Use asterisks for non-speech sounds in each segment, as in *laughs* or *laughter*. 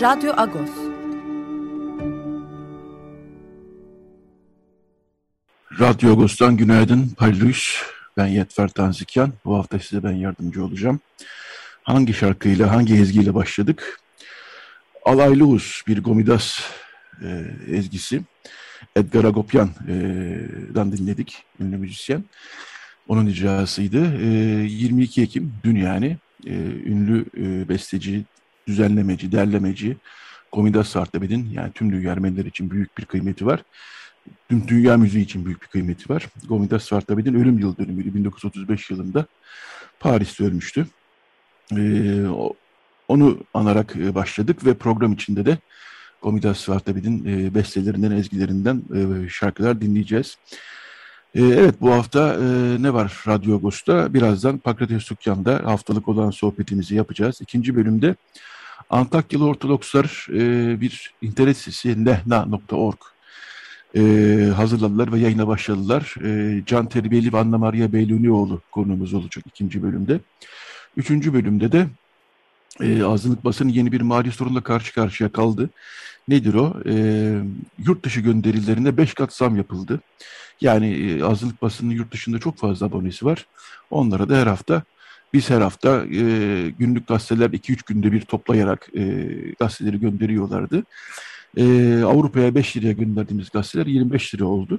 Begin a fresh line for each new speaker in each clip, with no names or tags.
Radyo Agos.
Radyo Agos'tan günaydın. Payluş. Ben Yetver Tanzikyan. Bu hafta size ben yardımcı olacağım. Hangi şarkıyla, hangi ezgiyle başladık? Alaylus bir Gomidas e, ezgisi. Edgar Agopyan'dan dinledik, ünlü müzisyen. Onun icrasıydı. E, 22 Ekim dün yani e, ünlü e, besteci, düzenlemeci, derlemeci Gomidas Sartabed'in yani tüm dünya Ermeniler için büyük bir kıymeti var. Tüm dünya müziği için büyük bir kıymeti var. Gomidas Sartabed'in ölüm yıl dönümüydü. 1935 yılında Paris'te ölmüştü. Ee, onu anarak e, başladık ve program içinde de Gomidas Sartabed'in e, bestelerinden, ezgilerinden e, şarkılar dinleyeceğiz. E, evet bu hafta e, ne var Radyo Agos'ta? Birazdan Pakrates Sukyan'da haftalık olan sohbetimizi yapacağız. İkinci bölümde Antakyalı Ortodokslar e, bir internet sitesi nehna.org e, hazırladılar ve yayına başladılar. Can Terbiyeli ve Anna Maria Beylunioğlu konuğumuz olacak ikinci bölümde. Üçüncü bölümde de e, azınlık basını yeni bir mali sorunla karşı karşıya kaldı. Nedir o? E, yurt dışı gönderilerine beş kat zam yapıldı. Yani e, azınlık basının yurt dışında çok fazla abonesi var. Onlara da her hafta biz her hafta e, günlük gazeteler 2-3 günde bir toplayarak e, gazeteleri gönderiyorlardı. E, Avrupa'ya 5 liraya gönderdiğimiz gazeteler 25 lira oldu.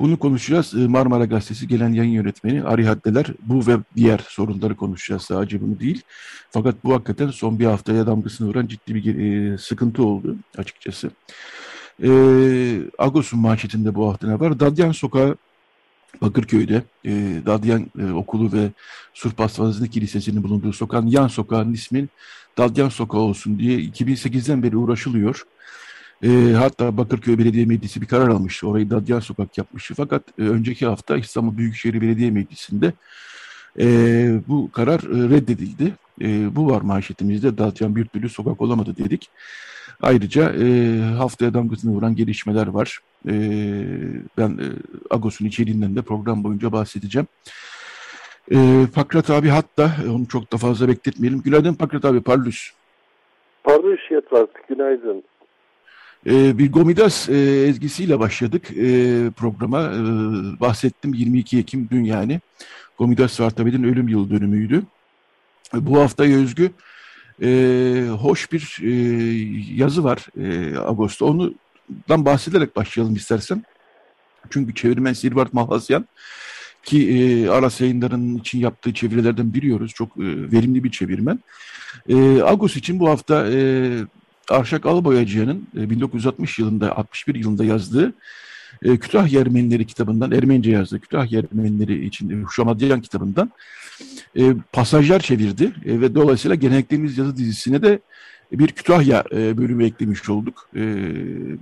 Bunu konuşacağız. E, Marmara Gazetesi gelen yayın yönetmeni Ari Haddeler bu ve diğer sorunları konuşacağız sadece bunu değil. Fakat bu hakikaten son bir haftaya damgasını vuran ciddi bir e, sıkıntı oldu açıkçası. E, Agos'un manşetinde bu hafta ne var? Dadyan Sokağı Bakırköy'de e, Dadyan e, Okulu ve Surpas Vazını Kilisesi'nin bulunduğu sokağın yan sokağının ismin Dadyan Sokağı olsun diye 2008'den beri uğraşılıyor. E, hatta Bakırköy Belediye Meclisi bir karar almıştı. Orayı Dadyan Sokak yapmıştı. Fakat e, önceki hafta İstanbul Büyükşehir Belediye Meclisi'nde e, bu karar e, reddedildi. E, bu var manşetimizde Dadyan bir türlü sokak olamadı dedik. Ayrıca e, haftaya damgasını vuran gelişmeler var. E, ben e, Agos'un içeriğinden de program boyunca bahsedeceğim. E, Pakrat abi hatta onu çok da fazla bekletmeyelim. Günaydın Pakrat abi, Parlus.
Parlus Yetvat, günaydın.
E, bir Gomidas e, ezgisiyle başladık e, programa. E, bahsettim 22 Ekim dün yani. Gomidas Sartabed'in ölüm yıl dönümüydü. E, bu hafta özgü e, hoş bir e, yazı var e, Ağustos'ta. Ondan bahsederek başlayalım istersen. Çünkü çevirmen Silvart Malhasyan ki e, Aras yayınlarının için yaptığı çevirilerden biliyoruz. Çok e, verimli bir çevirmen. E, Agos için bu hafta e, Arşak Alboyacı'nın e, 1960 yılında, 61 yılında yazdığı e, Kütahya Ermenileri kitabından, Ermenice yazdığı Kütahya Ermenileri için Huşamadyan kitabından e, pasajlar çevirdi e, ve dolayısıyla geleneklerimiz yazı dizisine de bir Kütahya e, bölümü eklemiş olduk. E,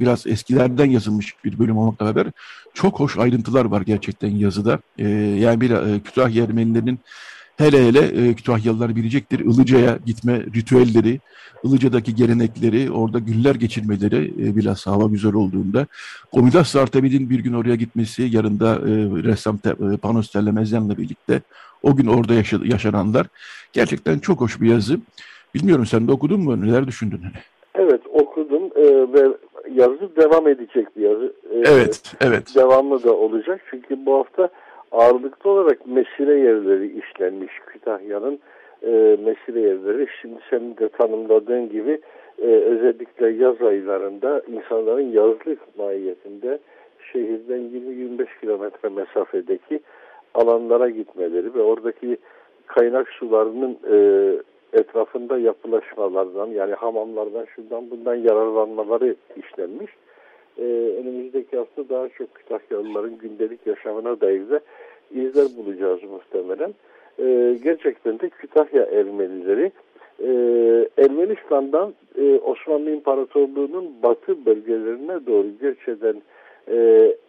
biraz eskilerden yazılmış bir bölüm olmakla beraber çok hoş ayrıntılar var gerçekten yazıda. E, yani bir e, Kütahya Ermenilerinin hele hele e, Kütahyalılar bilecektir. Ilıca'ya gitme ritüelleri, Ilıca'daki gelenekleri, orada günler geçirmeleri e, bilhassa hava güzel olduğunda. Komidas Sartabid'in bir gün oraya gitmesi, yarında e, ressam te, e, Panos Tellemezyan'la birlikte o gün orada yaşa, yaşananlar. Gerçekten çok hoş bir yazı. Bilmiyorum sen de okudun mu? Neler düşündün?
Evet okudum e, ve yazı devam edecek bir yazı.
E, evet, evet.
Devamlı da olacak çünkü bu hafta ağırlıklı olarak mesire yerleri işlenmiş Kütahya'nın e, mesire yerleri. Şimdi senin de tanımladığın gibi e, özellikle yaz aylarında insanların yazlık mahiyetinde şehirden 20-25 kilometre mesafedeki alanlara gitmeleri ve oradaki kaynak sularının e, etrafında yapılaşmalardan yani hamamlardan şundan bundan yararlanmaları işlenmiş. Ee, önümüzdeki hafta daha çok Kütahyalıların gündelik yaşamına dair de izler bulacağız muhtemelen. e, gerçekten de Kütahya Ermenileri e, Ermenistan'dan e, Osmanlı İmparatorluğu'nun batı bölgelerine doğru göç eden e,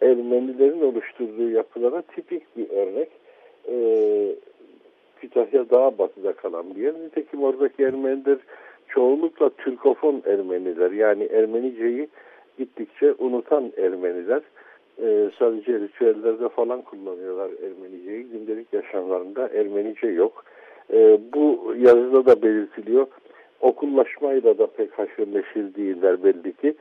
Ermenilerin oluşturduğu yapılara tipik bir örnek. E, Kütahya daha batıda kalan bir yer. Nitekim oradaki Ermeniler çoğunlukla Türkofon Ermeniler yani Ermeniceyi gittikçe unutan Ermeniler. Ee, sadece ritüellerde falan kullanıyorlar Ermeniceyi. Gündelik yaşamlarında Ermenice yok. Ee, bu yazıda da belirtiliyor. Okullaşmayla da pek haşır neşir değiller belli ki.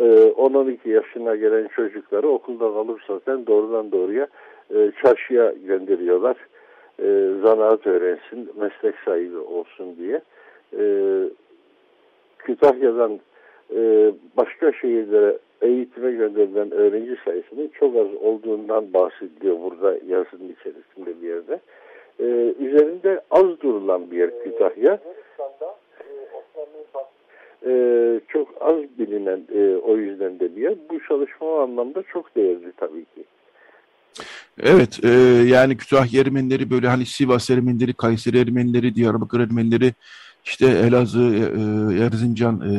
Ee, 10-12 yaşına gelen çocukları okuldan alırsa sen doğrudan doğruya e, çarşıya gönderiyorlar. E, zanaat öğrensin, meslek sahibi olsun diye. E, Kütahya'dan e, başka şehirlere eğitime gönderilen öğrenci sayısının çok az olduğundan bahsediliyor burada yazının içerisinde bir yerde. E, üzerinde az durulan bir yer Kütahya. E, çok az bilinen e, o yüzden de bir yer. Bu çalışma anlamda çok değerli tabii ki.
Evet, e, yani Kütahya Ermenileri böyle hani Sivas Ermenileri, Kayseri Ermenileri, Diyarbakır Ermenileri, işte Elazığ, e, Erzincan e,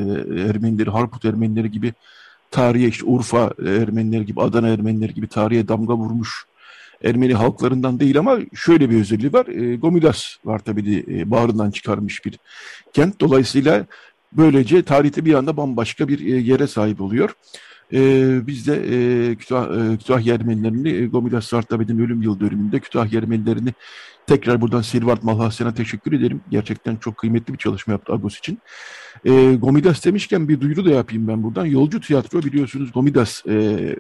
Ermenileri, Harput Ermenileri gibi tarihe, işte Urfa Ermenileri gibi, Adana Ermenileri gibi tarihe damga vurmuş Ermeni halklarından değil ama şöyle bir özelliği var. E, Gomidas var tabii de e, bağrından çıkarmış bir kent. Dolayısıyla böylece tarihte bir anda bambaşka bir e, yere sahip oluyor. E, biz de e, Kütah, e, Kütahya Ermenilerini e, Gomidas Sartabed'in ölüm yıl dönümünde Kütahya Ermenilerini tekrar buradan Silvart Malhasyan'a teşekkür ederim. Gerçekten çok kıymetli bir çalışma yaptı Agos için. E, Gomidas demişken bir duyuru da yapayım ben buradan. Yolcu Tiyatro biliyorsunuz Gomidas e,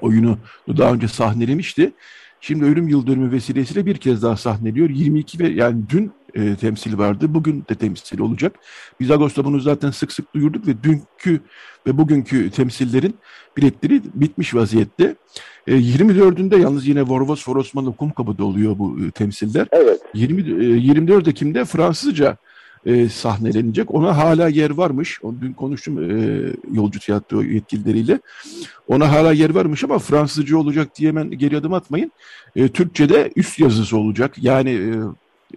oyunu daha önce sahnelemişti. Şimdi ölüm yıl dönümü vesilesiyle bir kez daha sahneliyor. 22 ve yani dün e, temsil vardı. Bugün de temsil olacak. Biz Ağustos'ta bunu zaten sık sık duyurduk ve dünkü ve bugünkü temsillerin biletleri bitmiş vaziyette. E, 24'ünde yalnız yine Vorvos Forosmanlı Kumkapı'da oluyor bu e, temsiller. Evet. 20, e, 24 Ekim'de Fransızca e, sahnelenecek. Ona hala yer varmış. Dün konuştum e, yolcu tiyatro yetkilileriyle. Ona hala yer varmış ama Fransızca olacak diye hemen geri adım atmayın. E, Türkçe'de üst yazısı olacak. Yani e,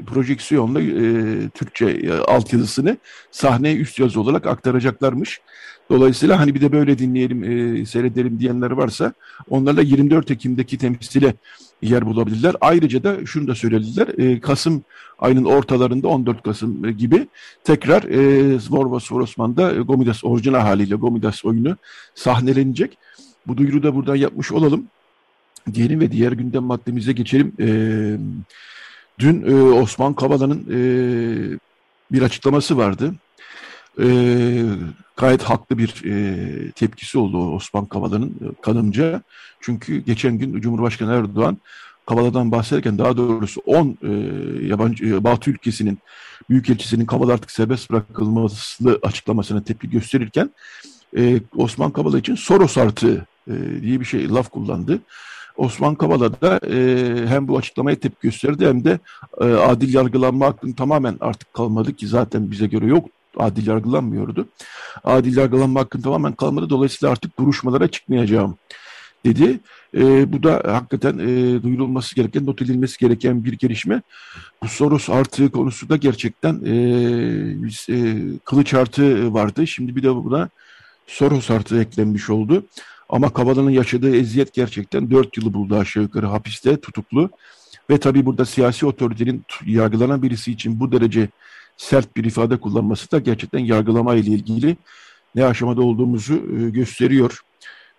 projeksiyonla e, Türkçe e, altyazısını sahneye üst yazı olarak aktaracaklarmış. Dolayısıyla hani bir de böyle dinleyelim, e, seyredelim diyenler varsa onlarla 24 Ekim'deki temsile yer bulabilirler. Ayrıca da şunu da söylediler. E, Kasım ayının ortalarında 14 Kasım gibi tekrar e, Vorva Sorosman'da e, Gomidas orijinal haliyle Gomidas oyunu sahnelenecek. Bu duyuru da buradan yapmış olalım. Diyelim ve diğer gündem maddemize geçelim. E, dün e, Osman Kavala'nın e, bir açıklaması vardı. E, gayet haklı bir e, tepkisi oldu Osman Kavala'nın e, kanımca. Çünkü geçen gün Cumhurbaşkanı Erdoğan Kavala'dan bahsederken daha doğrusu 10 e, yabancı e, Batı ülkesinin büyükelçisinin Kavala artık serbest bırakılması açıklamasına tepki gösterirken e, Osman Kavala için Soros artığı e, diye bir şey laf kullandı. Osman Kavala da e, hem bu açıklamaya tepki gösterdi hem de e, adil yargılanma hakkının tamamen artık kalmadı ki zaten bize göre yok adil yargılanmıyordu. Adil yargılanma hakkın tamamen kalmadı. Dolayısıyla artık duruşmalara çıkmayacağım dedi. E, bu da hakikaten e, duyurulması gereken, not edilmesi gereken bir gelişme. Bu Soros artığı konusu da gerçekten e, e, kılıç artığı vardı. Şimdi bir de buna Soros artığı eklenmiş oldu. Ama Kavala'nın yaşadığı eziyet gerçekten dört yılı buldu aşağı yukarı hapiste tutuklu. Ve tabii burada siyasi otoritenin yargılanan birisi için bu derece sert bir ifade kullanması da gerçekten yargılama ile ilgili ne aşamada olduğumuzu e, gösteriyor.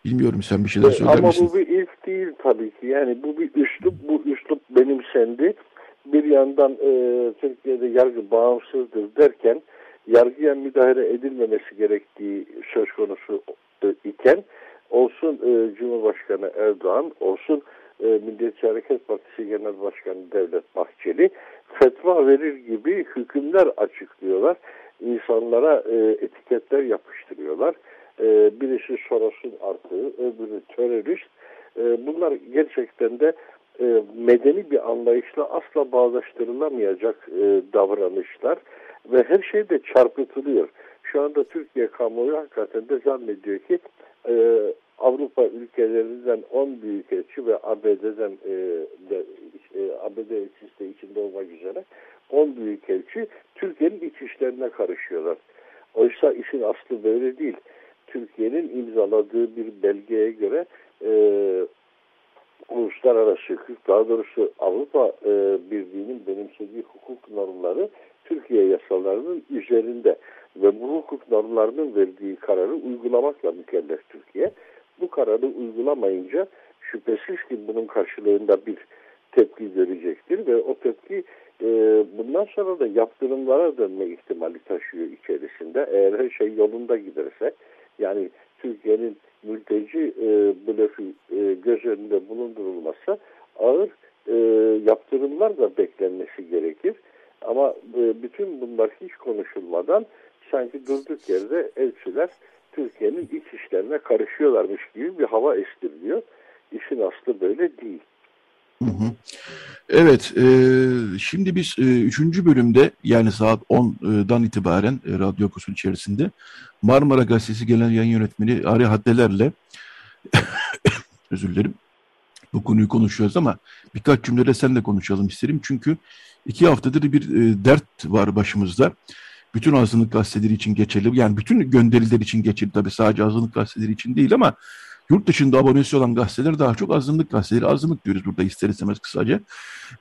Bilmiyorum sen bir şeyler söyler
Ama
misin?
Ama bu bir ilk değil tabii ki. Yani bu bir üslup, bu üslup benimsendi. Bir yandan e, Türkiye'de yargı bağımsızdır derken yargıya müdahale edilmemesi gerektiği söz konusu e, iken olsun e, Cumhurbaşkanı Erdoğan, olsun e, Milliyetçi Hareket Partisi Genel Başkanı Devlet Bahçeli fetva verir gibi hükümler açıklıyorlar. İnsanlara e, etiketler yapıştırıyorlar. E, birisi Soros'un artığı, öbürü terörist. E, bunlar gerçekten de e, medeni bir anlayışla asla bağdaştırılamayacak e, davranışlar ve her şey de çarpıtılıyor. Şu anda Türkiye kamuoyu hakikaten de zannediyor ki e, Avrupa ülkelerinden 10 büyükelçi ve ABD'den e, de, e, ABD elçisi de içinde olmak üzere 10 büyükelçi Türkiye'nin iç işlerine karışıyorlar. Oysa işin aslı böyle değil. Türkiye'nin imzaladığı bir belgeye göre e, uluslararası hukuk, daha doğrusu Avrupa e, Birliği'nin benimsediği hukuk normları Türkiye yasalarının üzerinde ve bu hukuk normlarının verdiği kararı uygulamakla mükellef Türkiye. Bu kararı uygulamayınca şüphesiz ki bunun karşılığında bir tepki görecektir ve o tepki e, bundan sonra da yaptırımlara dönme ihtimali taşıyor içerisinde. Eğer her şey yolunda giderse yani Türkiye'nin mülteci e, blöfü e, göz önünde bulundurulmazsa ağır e, yaptırımlar da beklenmesi gerekir. Ama e, bütün bunlar hiç konuşulmadan sanki durduk yerde elçiler Türkiye'nin iç işlerine karışıyorlarmış gibi bir hava estiriliyor. İşin aslı böyle değil.
Hı hı. Evet, e, şimdi biz e, üçüncü bölümde yani saat 10'dan itibaren e, Radyo Okusun içerisinde Marmara Gazetesi Genel Yayın Yönetmeni Ari Haddeler'le *coughs* özür dilerim bu konuyu konuşuyoruz ama birkaç cümlede sen de konuşalım isterim. Çünkü iki haftadır bir e, dert var başımızda. Bütün azınlık gazeteleri için geçerli. Yani bütün gönderiler için geçerli tabii sadece azınlık gazeteleri için değil ama Yurt dışında abonesi olan gazeteler daha çok azınlık gazeteleri. Azınlık diyoruz burada ister istemez kısaca.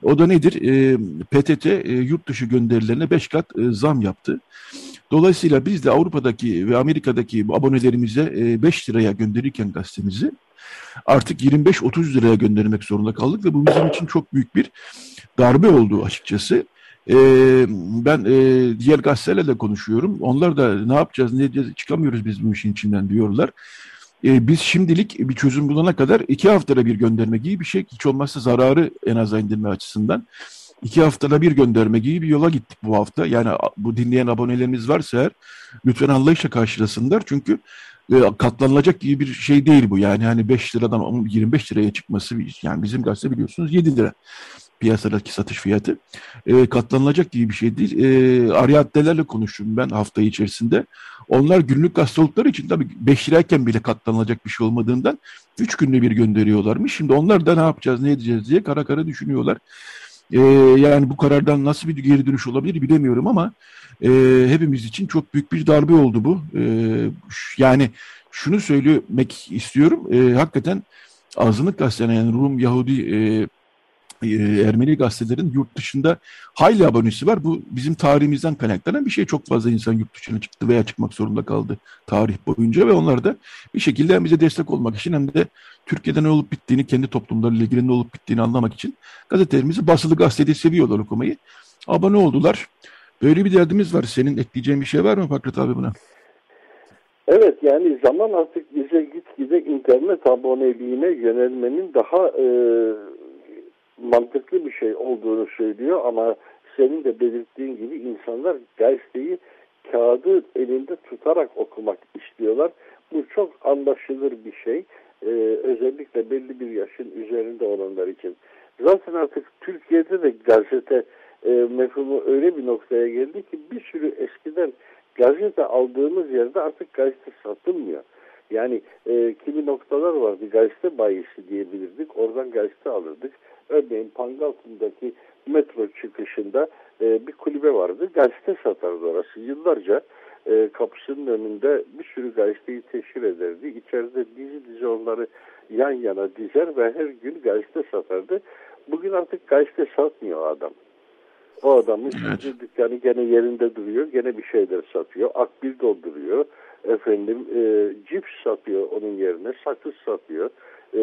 O da nedir? E, PTT e, yurt dışı gönderilerine 5 kat e, zam yaptı. Dolayısıyla biz de Avrupa'daki ve Amerika'daki abonelerimize 5 e, liraya gönderirken gazetemizi artık 25-30 liraya göndermek zorunda kaldık ve bu bizim için çok büyük bir darbe oldu açıkçası. Ee, ben e, diğer gazetelerle de konuşuyorum. Onlar da ne yapacağız, ne diyeceğiz, çıkamıyoruz biz bu işin içinden diyorlar. E, biz şimdilik bir çözüm bulana kadar iki haftada bir gönderme gibi bir şey. Hiç olmazsa zararı en aza indirme açısından. İki haftada bir gönderme gibi bir yola gittik bu hafta. Yani bu dinleyen abonelerimiz varsa eğer lütfen anlayışla karşılasınlar. Çünkü e, katlanılacak gibi bir şey değil bu. Yani hani 5 liradan 25 liraya çıkması yani bizim gazete biliyorsunuz 7 lira piyasadaki satış fiyatı. E, katlanılacak gibi bir şey değil. E, Ariyattelerle konuştum ben hafta içerisinde. Onlar günlük hastalıkları için tabii 5 lirayken bile katlanılacak bir şey olmadığından 3 günde bir gönderiyorlarmış. Şimdi onlar da ne yapacağız, ne edeceğiz diye kara kara düşünüyorlar. E, yani bu karardan nasıl bir geri dönüş olabilir bilemiyorum ama e, hepimiz için çok büyük bir darbe oldu bu. E, yani şunu söylemek istiyorum. E, hakikaten azınlık gazetelerine yani Rum, Yahudi, e, Ermeni gazetelerin yurt dışında hayli abonesi var. Bu bizim tarihimizden kaynaklanan bir şey. Çok fazla insan yurt dışına çıktı veya çıkmak zorunda kaldı tarih boyunca ve onlar da bir şekilde hem bize destek olmak için hem de Türkiye'de ne olup bittiğini, kendi toplumlarıyla ilgili ne olup bittiğini anlamak için gazetelerimizi basılı gazetede seviyorlar okumayı. Abone oldular. Böyle bir derdimiz var. Senin ekleyeceğin bir şey var mı Fakret abi buna?
Evet yani zaman artık bize gitgide internet aboneliğine yönelmenin daha e, mantıklı bir şey olduğunu söylüyor ama senin de belirttiğin gibi insanlar gazeteyi kağıdı elinde tutarak okumak istiyorlar. Bu çok anlaşılır bir şey. Ee, özellikle belli bir yaşın üzerinde olanlar için. Zaten artık Türkiye'de de gazete e, mefhumu öyle bir noktaya geldi ki bir sürü eskiden gazete aldığımız yerde artık gazete satılmıyor. Yani e, kimi noktalar vardı gazete bayisi diyebilirdik. Oradan gazete alırdık. Örneğin Pangaltı'ndaki metro çıkışında e, bir kulübe vardı. Gazete satardı orası. Yıllarca e, kapısının önünde bir sürü gazeteyi teşhir ederdi. İçeride dizi dizi onları yan yana dizer ve her gün gazete satardı. Bugün artık gazete satmıyor adam. O adamın evet. dükkanı gene yerinde duruyor. Gene bir şeyler satıyor. Akbil dolduruyor. Efendim e, cips satıyor onun yerine. Sakız satıyor e,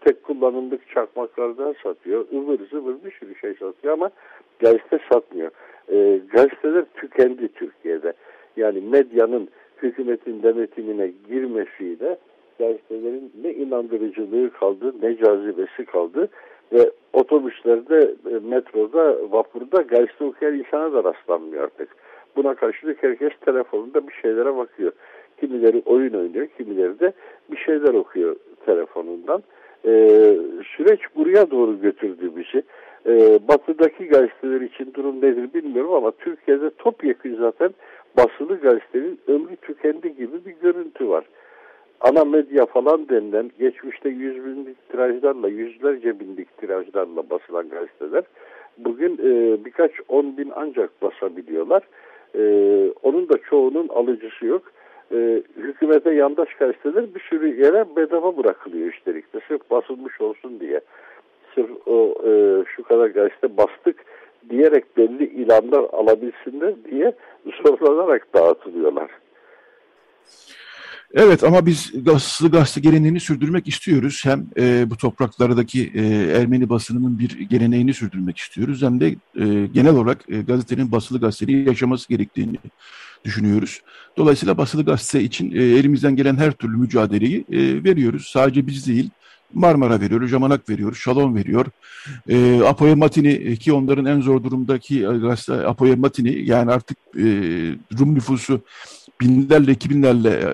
tek kullanımlık çakmaklardan satıyor. ıvır zıvır bir sürü şey satıyor ama gazete satmıyor. E, gazeteler tükendi Türkiye'de. Yani medyanın hükümetin denetimine girmesiyle gazetelerin ne inandırıcılığı kaldı ne cazibesi kaldı ve otobüslerde, e, metroda, vapurda gazete okuyan insana da rastlanmıyor artık. Buna karşılık herkes telefonunda bir şeylere bakıyor. Kimileri oyun oynuyor, kimileri de bir şeyler okuyor telefonundan. E, süreç buraya doğru götürdü bizi. E, batıdaki gazeteler için durum nedir bilmiyorum ama Türkiye'de topyekun zaten basılı gazetenin ömrü tükendi gibi bir görüntü var. ana medya falan denilen geçmişte yüz binlik tirajlarla, yüzlerce binlik tirajlarla basılan gazeteler bugün e, birkaç on bin ancak basabiliyorlar. E, onun da çoğunun alıcısı yok. Hükümete yandaş gazeteler bir sürü yere bedava bırakılıyor üstelik de sırf basılmış olsun diye. Sırf o e, şu kadar gazete bastık diyerek belli ilanlar alabilsinler diye zorlanarak dağıtılıyorlar.
Evet ama biz Gazetesi Gazete geleneğini sürdürmek istiyoruz. Hem e, bu topraklardaki e, Ermeni basınının bir geleneğini sürdürmek istiyoruz. Hem de e, genel olarak e, gazetenin basılı gazeteyi yaşaması gerektiğini düşünüyoruz. Dolayısıyla basılı gazete için e, elimizden gelen her türlü mücadeleyi e, veriyoruz. Sadece biz değil, Marmara veriyor, Jamanak veriyor, Şalom veriyor. E, Apoya Matini ki onların en zor durumdaki e, Apoya Matini yani artık e, Rum nüfusu binlerle, iki binlerle e, e,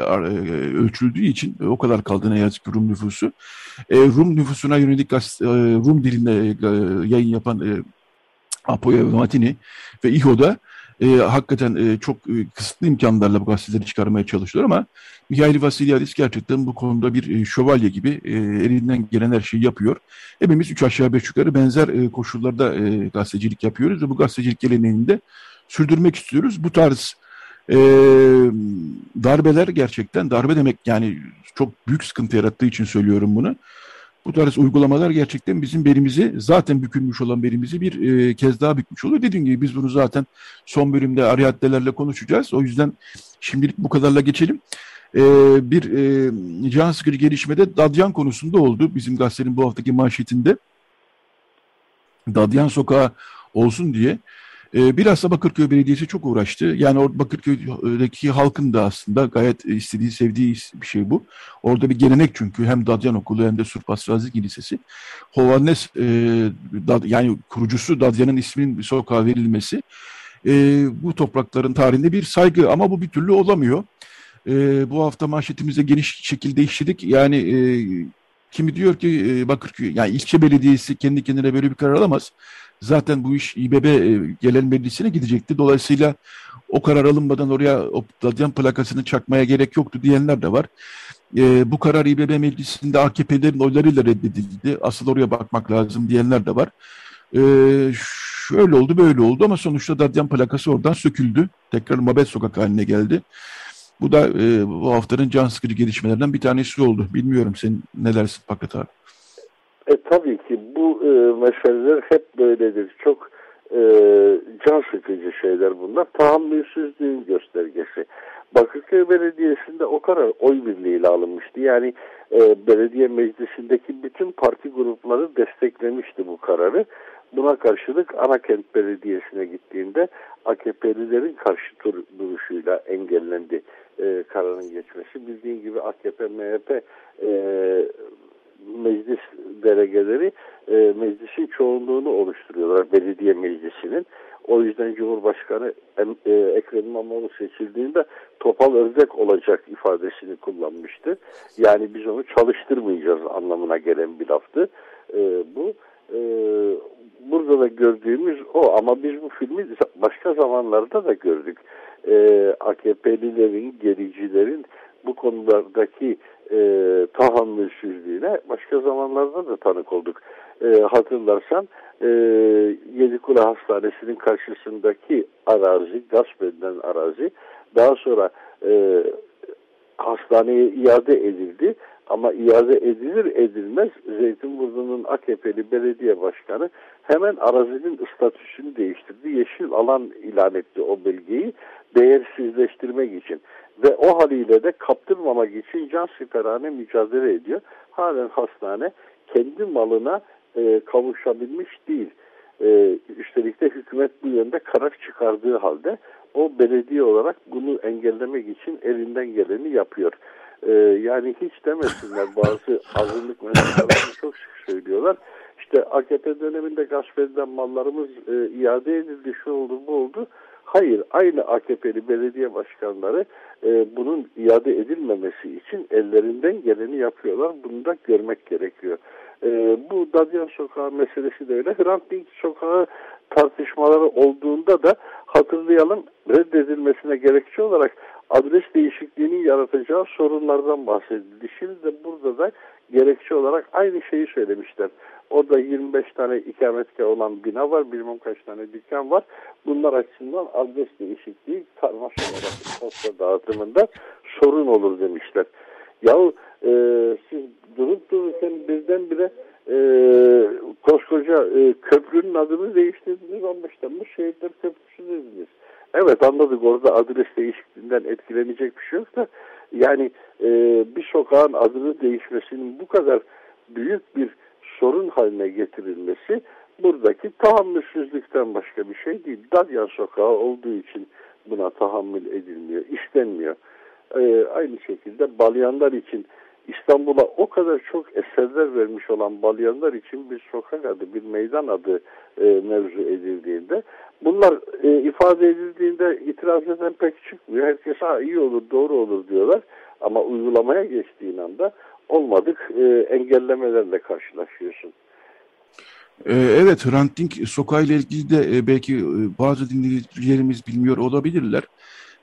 ölçüldüğü için o kadar kaldı ne yazık ki Rum nüfusu. E, Rum nüfusuna yönelik gazete, Rum dilinde yayın yapan e, Apoya Matini ve İHO'da e, hakikaten e, çok e, kısıtlı imkanlarla bu gazeteleri çıkarmaya çalışıyor ama Mihail Vasilyadis gerçekten bu konuda bir e, şövalye gibi e, elinden gelen her şeyi yapıyor. Hepimiz üç aşağı beş yukarı benzer e, koşullarda e, gazetecilik yapıyoruz ve bu gazetecilik geleneğini de sürdürmek istiyoruz. Bu tarz e, darbeler gerçekten darbe demek yani çok büyük sıkıntı yarattığı için söylüyorum bunu. Bu tarz uygulamalar gerçekten bizim belimizi zaten bükülmüş olan belimizi bir e, kez daha bükmüş oluyor. Dediğim gibi biz bunu zaten son bölümde ariyattelerle konuşacağız. O yüzden şimdilik bu kadarla geçelim. E, bir e, can sıkıcı gelişmede Dadyan konusunda oldu. Bizim gazetenin bu haftaki manşetinde. Dadyan sokağı olsun diye ee, bilhassa Bakırköy Belediyesi çok uğraştı. Yani Bakırköy'deki halkın da aslında gayet istediği, sevdiği bir şey bu. Orada bir gelenek çünkü hem Dadyan Okulu hem de Surpas Razik Lisesi. Hovannes e, yani kurucusu Dadyan'ın isminin bir sokağa verilmesi e, bu toprakların tarihinde bir saygı ama bu bir türlü olamıyor. E, bu hafta manşetimize geniş şekilde işledik. Yani e, kimi diyor ki e, Bakırköy yani ilçe belediyesi kendi kendine böyle bir karar alamaz. Zaten bu iş İBB e, gelen meclisine gidecekti. Dolayısıyla o karar alınmadan oraya o Dadyan plakasını çakmaya gerek yoktu diyenler de var. E, bu karar İBB meclisinde AKP'lerin oylarıyla reddedildi. Asıl oraya bakmak lazım diyenler de var. E, şöyle oldu böyle oldu ama sonuçta Dadyan plakası oradan söküldü. Tekrar Mabet Sokak haline geldi. Bu da e, bu haftanın can sıkıcı gelişmelerinden bir tanesi oldu. Bilmiyorum sen ne dersin Fakat abi?
E, tabii ki bu e, meseleler hep böyledir. Çok e, can sıkıcı şeyler bunlar. Tahammülsüzlüğün göstergesi. Bakırköy Belediyesi'nde o karar oy birliğiyle alınmıştı. Yani e, belediye meclisindeki bütün parti grupları desteklemişti bu kararı. Buna karşılık Anakent Belediyesi'ne gittiğinde AKP'lilerin karşı duruşuyla engellendi e, kararın geçmesi. Bildiğin gibi AKP, MHP e, meclis delegeleri e, meclisin çoğunluğunu oluşturuyorlar belediye meclisinin. O yüzden Cumhurbaşkanı e, Ekrem İmamoğlu seçildiğinde topal ördek olacak ifadesini kullanmıştı. Yani biz onu çalıştırmayacağız anlamına gelen bir laftı. E, bu e, burada da gördüğümüz o ama biz bu filmi başka zamanlarda da gördük. E, AKP'lilerin, gericilerin bu konulardaki e, tahammülsüzlüğüne başka zamanlarda da tanık olduk. E, hatırlarsan e, Yedikule Hastanesi'nin karşısındaki arazi, gasp edilen arazi daha sonra e, hastaneye iade edildi. Ama iade edilir edilmez Zeytinburnu'nun AKP'li belediye başkanı hemen arazinin statüsünü değiştirdi. Yeşil alan ilan etti o belgeyi değersizleştirmek için. Ve o haliyle de kaptırmamak için can siperhane mücadele ediyor. Halen hastane kendi malına e, kavuşabilmiş değil. E, üstelik de hükümet bu yönde karar çıkardığı halde o belediye olarak bunu engellemek için elinden geleni yapıyor. E, yani hiç demesinler bazı azınlık mensupları çok sık söylüyorlar. İşte AKP döneminde gasp edilen mallarımız e, iade edildi, şu oldu, bu oldu. Hayır, aynı AKP'li belediye başkanları e, bunun iade edilmemesi için ellerinden geleni yapıyorlar. Bunu da görmek gerekiyor. E, bu Dadyan Sokağı meselesi de öyle. Hrant Dink Sokağı tartışmaları olduğunda da hatırlayalım reddedilmesine gerekçe olarak adres değişikliğinin yaratacağı sorunlardan bahsedildi. Şimdi de burada da gerekçe olarak aynı şeyi söylemişler. Orada 25 tane ikametgah olan bina var, bilmem kaç tane dükkan var. Bunlar açısından adres değişikliği karmaşa olarak dağıtımında sorun olur demişler. Yahu e, siz durup dururken birdenbire e, koskoca e, köprünün adını değiştirdiniz 15 Temmuz Şehitler Köprüsü dediniz. Evet anladık orada adres değişikliğinden etkilenecek bir şey yok da yani e, bir sokağın adını değişmesinin bu kadar büyük bir sorun haline getirilmesi buradaki tahammülsüzlükten başka bir şey değil. Dalyan sokağı olduğu için buna tahammül edilmiyor, istenmiyor. Ee, aynı şekilde balyanlar için İstanbul'a o kadar çok eserler vermiş olan balyanlar için bir sokak adı, bir meydan adı e, mevzu edildiğinde bunlar e, ifade edildiğinde itiraz eden pek çıkmıyor. Herkes ha iyi olur, doğru olur diyorlar. Ama uygulamaya geçtiğin anda olmadık e, engellemelerle karşılaşıyorsun.
Ee, evet, Hrant Dink sokağı ile ilgili de e, belki e, bazı dinleyicilerimiz bilmiyor olabilirler.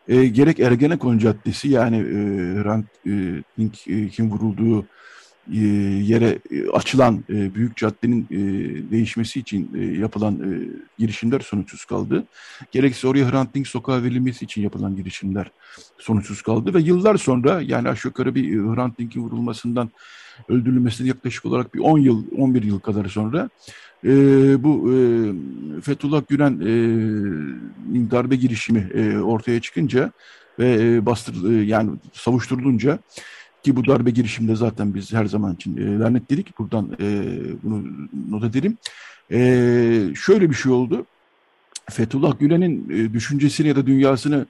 E, gerek Ergenekon Caddesi yani e, Hrant e, Dink'in vurulduğu e, yere e, açılan e, büyük caddenin değişmesi için yapılan girişimler sonuçsuz kaldı. Gerekse oraya Hrant Dink sokağı verilmesi için yapılan girişimler sonuçsuz kaldı ve yıllar sonra yani aşağı yukarı bir Hrant Dink'in vurulmasından öldürülmesine yaklaşık olarak bir 10 yıl, 11 yıl kadar sonra e, bu e, Fethullah Gülen'in e, darbe girişimi e, ortaya çıkınca ve e, bastır e, yani savuşturulunca ki bu darbe girişimde zaten biz her zaman için e, lanetledik. Buradan e, bunu not edelim. E, şöyle bir şey oldu. Fethullah Gülen'in e, düşüncesini ya da dünyasını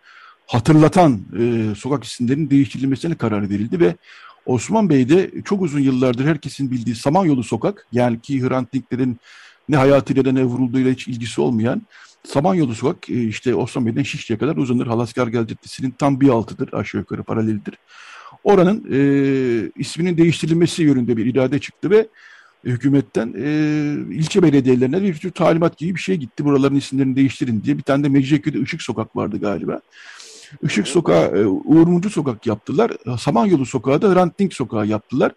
hatırlatan e, sokak isimlerinin değiştirilmesine karar verildi ve Osman Bey'de çok uzun yıllardır herkesin bildiği Samanyolu Sokak yani ki Hrant Dink'lerin ne hayatıyla ne vurulduğuyla hiç ilgisi olmayan Samanyolu Sokak e, işte Osman Bey'den Şişli'ye kadar uzanır. Halaskargel Caddesi'nin tam bir altıdır aşağı yukarı paraleldir. Oranın e, isminin değiştirilmesi yönünde bir irade çıktı ve hükümetten e, ilçe belediyelerine bir tür talimat gibi bir şey gitti. Buraların isimlerini değiştirin diye. Bir tane de Mecidiyeköy'de Işık Sokak vardı galiba. Işık Sokağı, e, Uğur Mumcu Sokak yaptılar. Samanyolu Sokağı da Hrant Dink Sokağı yaptılar.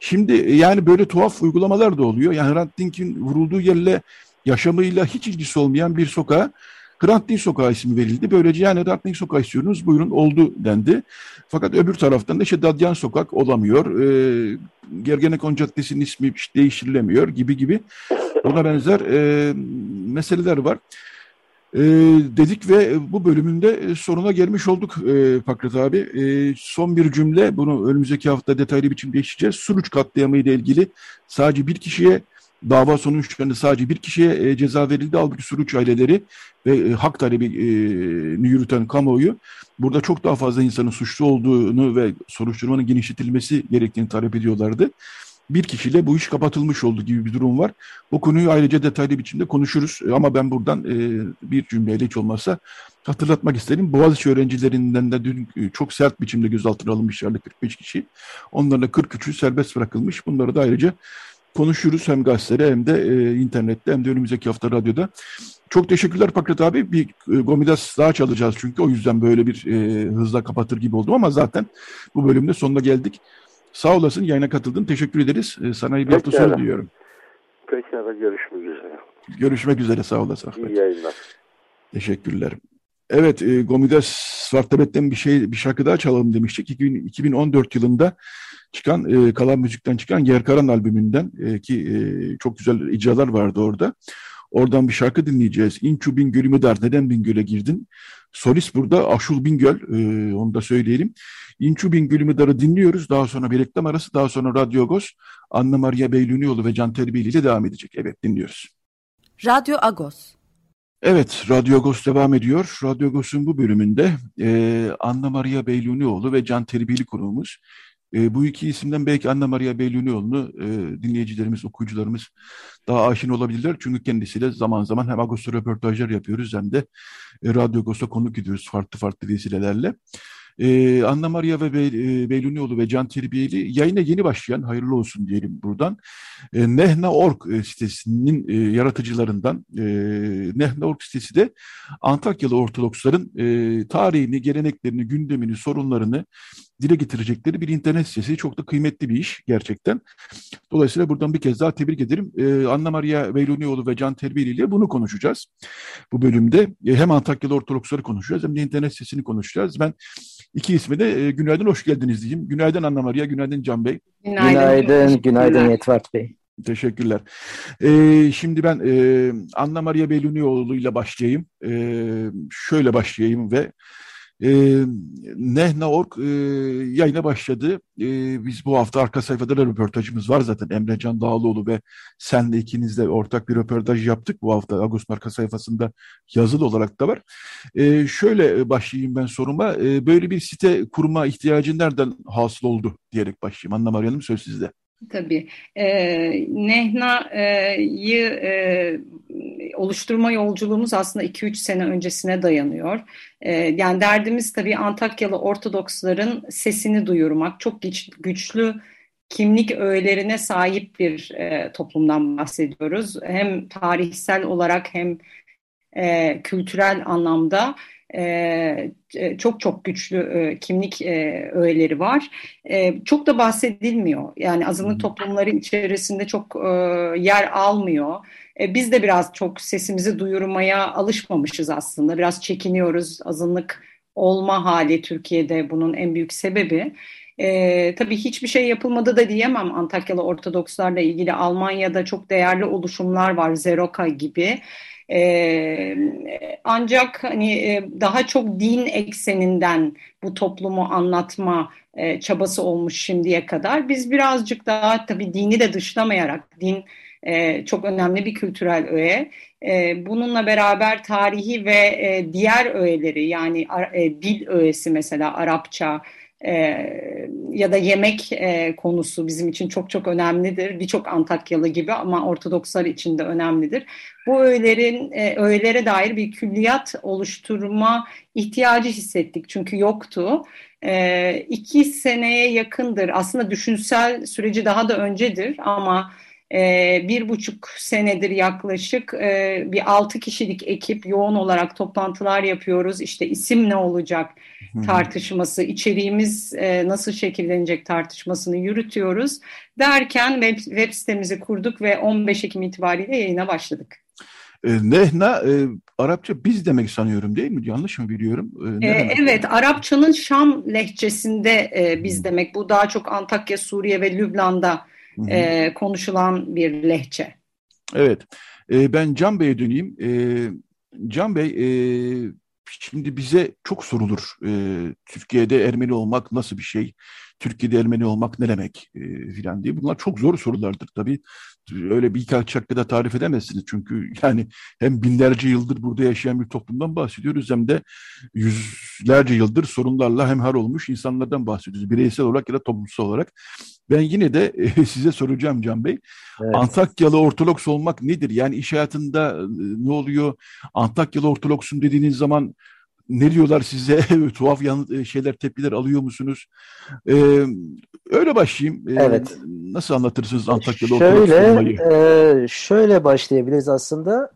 Şimdi e, yani böyle tuhaf uygulamalar da oluyor. Yani Hrant Dink'in vurulduğu yerle yaşamıyla hiç ilgisi olmayan bir sokağa Hrant Dink Sokağı ismi verildi. Böylece yani Hrant Dink Sokağı istiyorsunuz buyurun oldu dendi. Fakat öbür taraftan da işte Dadyan Sokak olamıyor. E, Gergenekon Caddesi'nin ismi işte değiştirilemiyor gibi gibi. Buna benzer e, meseleler var. E, dedik ve bu bölümünde sonuna gelmiş olduk e, Fakret abi. E, son bir cümle, bunu önümüzdeki hafta detaylı biçimde işleyeceğiz. Suruç katliamı ile ilgili sadece bir kişiye dava sonuçlarında sadece bir kişiye e, ceza verildi. Halbuki Suruç aileleri ve e, hak talebi e, yürüten kamuoyu burada çok daha fazla insanın suçlu olduğunu ve soruşturmanın genişletilmesi gerektiğini talep ediyorlardı bir kişiyle bu iş kapatılmış oldu gibi bir durum var. Bu konuyu ayrıca detaylı biçimde konuşuruz ama ben buradan e, bir cümleyle hiç olmazsa hatırlatmak isterim. Boğaziçi öğrencilerinden de dün e, çok sert biçimde gözaltına alınmışlardı 45 kişi. Onlarla 43'ü serbest bırakılmış. Bunları da ayrıca konuşuruz hem gazetede hem de e, internette hem de önümüzdeki hafta radyoda. Çok teşekkürler Pakrat abi. Bir e, Gomidas daha çalacağız çünkü o yüzden böyle bir e, hızla kapatır gibi oldum ama zaten bu bölümde sonuna geldik. Sağ olasın yayına katıldın. Teşekkür ederiz. Ee, sana iyi bir hafta sonu diliyorum.
Pekala görüşmek üzere.
Görüşmek üzere sağ olasın.
Ahmet. İyi yayınlar.
Teşekkürler. Evet, e, Gomidas Svartabet'ten bir şey bir şarkı daha çalalım demiştik. 2014 yılında çıkan e, Kalan Müzik'ten çıkan Yerkaran albümünden e, ki e, çok güzel icralar vardı orada. Oradan bir şarkı dinleyeceğiz. İnçu Bingöl'ü Müdar, neden Bingöl'e girdin? Solist burada Aşul Bingöl, e, onu da söyleyelim. İnçu Bingöl'ü Müdar'ı dinliyoruz. Daha sonra bir reklam arası, daha sonra Radyo Agos, Anna Maria Beylünioğlu ve Can Terbiyeli ile devam edecek. Evet dinliyoruz.
Radyo Agos.
Evet, Radyo Agos devam ediyor. Radyo Agos'un bu bölümünde e, Anna Maria Beylunioğlu ve Can Terbiyeli konuğumuz. E, bu iki isimden belki Anna Maria Beylunioğlu'nu e, dinleyicilerimiz, okuyucularımız daha aşina olabilirler. Çünkü kendisiyle zaman zaman hem Agos'ta röportajlar yapıyoruz hem de e, Radyo Agos'a konuk ediyoruz farklı farklı vesilelerle. E, Anna Maria ve Bey, e, Beylunioğlu ve Can Terbiyeli yayına yeni başlayan, hayırlı olsun diyelim buradan, e, Nehna.org e, sitesinin e, yaratıcılarından, e, Nehna.org sitesi de Antakyalı Ortodoksların e, tarihini, geleneklerini, gündemini, sorunlarını dile getirecekleri bir internet sitesi. Çok da kıymetli bir iş gerçekten. Dolayısıyla buradan bir kez daha tebrik ederim. Ee, Anna Maria Veylunioğlu ve Can Terbiyeli ile bunu konuşacağız. Bu bölümde e, hem Antakyalı Ortodoksları konuşacağız hem de internet sitesini konuşacağız. Ben iki isme de e, günaydın, hoş geldiniz diyeyim. Günaydın Anna Maria, günaydın Can Bey.
Günaydın, günaydın, günaydın Yetvart Bey.
Teşekkürler. Ee, şimdi ben e, Anna Maria Belunioğlu ile başlayayım. E, şöyle başlayayım ve e, Nehna.org e, yayına başladı. E, biz bu hafta arka sayfada da röportajımız var zaten. Emre Can Dağlıoğlu ve senle ikinizle ortak bir röportaj yaptık bu hafta. Agos arka sayfasında yazılı olarak da var. E, şöyle başlayayım ben soruma. E, böyle bir site kurma ihtiyacı nereden hasıl oldu diyerek başlayayım. Anna Maria söz sizde.
Tabii. E, Nehna'yı e, oluşturma yolculuğumuz aslında 2-3 sene öncesine dayanıyor. E, yani derdimiz tabii Antakyalı Ortodoksların sesini duyurmak. Çok güç, güçlü kimlik öğelerine sahip bir e, toplumdan bahsediyoruz. Hem tarihsel olarak hem e, kültürel anlamda çok çok güçlü e, kimlik e, öğeleri var. E, çok da bahsedilmiyor. Yani azınlık toplumları içerisinde çok e, yer almıyor. E, biz de biraz çok sesimizi duyurmaya alışmamışız aslında. Biraz çekiniyoruz. Azınlık olma hali Türkiye'de bunun en büyük sebebi. E, tabii hiçbir şey yapılmadı da diyemem Antakyalı Ortodokslarla ilgili. Almanya'da çok değerli oluşumlar var, Zeroka gibi. E, ancak hani e, daha çok din ekseninden bu toplumu anlatma e, çabası olmuş şimdiye kadar. Biz birazcık daha tabii dini de dışlamayarak, din e, çok önemli bir kültürel öğe. E, bununla beraber tarihi ve e, diğer öğeleri yani e, dil öğesi mesela Arapça, ya da yemek e, konusu bizim için çok çok önemlidir. Birçok Antakyalı gibi ama Ortodokslar için de önemlidir. Bu öğelerin e, öğelere dair bir külliyat oluşturma ihtiyacı hissettik çünkü yoktu. E, iki seneye yakındır aslında düşünsel süreci daha da öncedir ama e, bir buçuk senedir yaklaşık e, bir altı kişilik ekip yoğun olarak toplantılar yapıyoruz. İşte isim ne olacak tartışması, içeriğimiz e, nasıl şekillenecek tartışmasını yürütüyoruz. Derken web, web sitemizi kurduk ve 15 Ekim itibariyle yayına başladık.
E, Nehna e, Arapça biz demek sanıyorum değil mi? Yanlış mı biliyorum?
E, e, evet, Arapçanın Şam lehçesinde e, biz demek. Bu daha çok Antakya, Suriye ve Lübnan'da e, konuşulan bir lehçe.
Evet. E, ben Can Bey'e döneyim. E, Can Bey, e, şimdi bize çok sorulur. E, Türkiye'de Ermeni olmak nasıl bir şey? Türkiye'de Ermeni olmak ne demek e, filan diye. Bunlar çok zor sorulardır tabii. Öyle bir birkaç dakikada tarif edemezsiniz. Çünkü yani hem binlerce yıldır burada yaşayan bir toplumdan bahsediyoruz hem de yüzlerce yıldır sorunlarla hemhar olmuş insanlardan bahsediyoruz. Bireysel olarak ya da toplumsal olarak. Ben yine de *laughs* e, size soracağım Can Bey. Evet. Antakyalı Ortodoks olmak nedir? Yani iş hayatında e, ne oluyor? Antakyalı Ortodoksum dediğiniz zaman ne diyorlar size? *laughs* Tuhaf yan, e, şeyler, tepkiler alıyor musunuz? Ee, öyle başlayayım. Ee, evet. Nasıl anlatırsınız Antakya'da
şöyle, olmayı? E, şöyle başlayabiliriz aslında.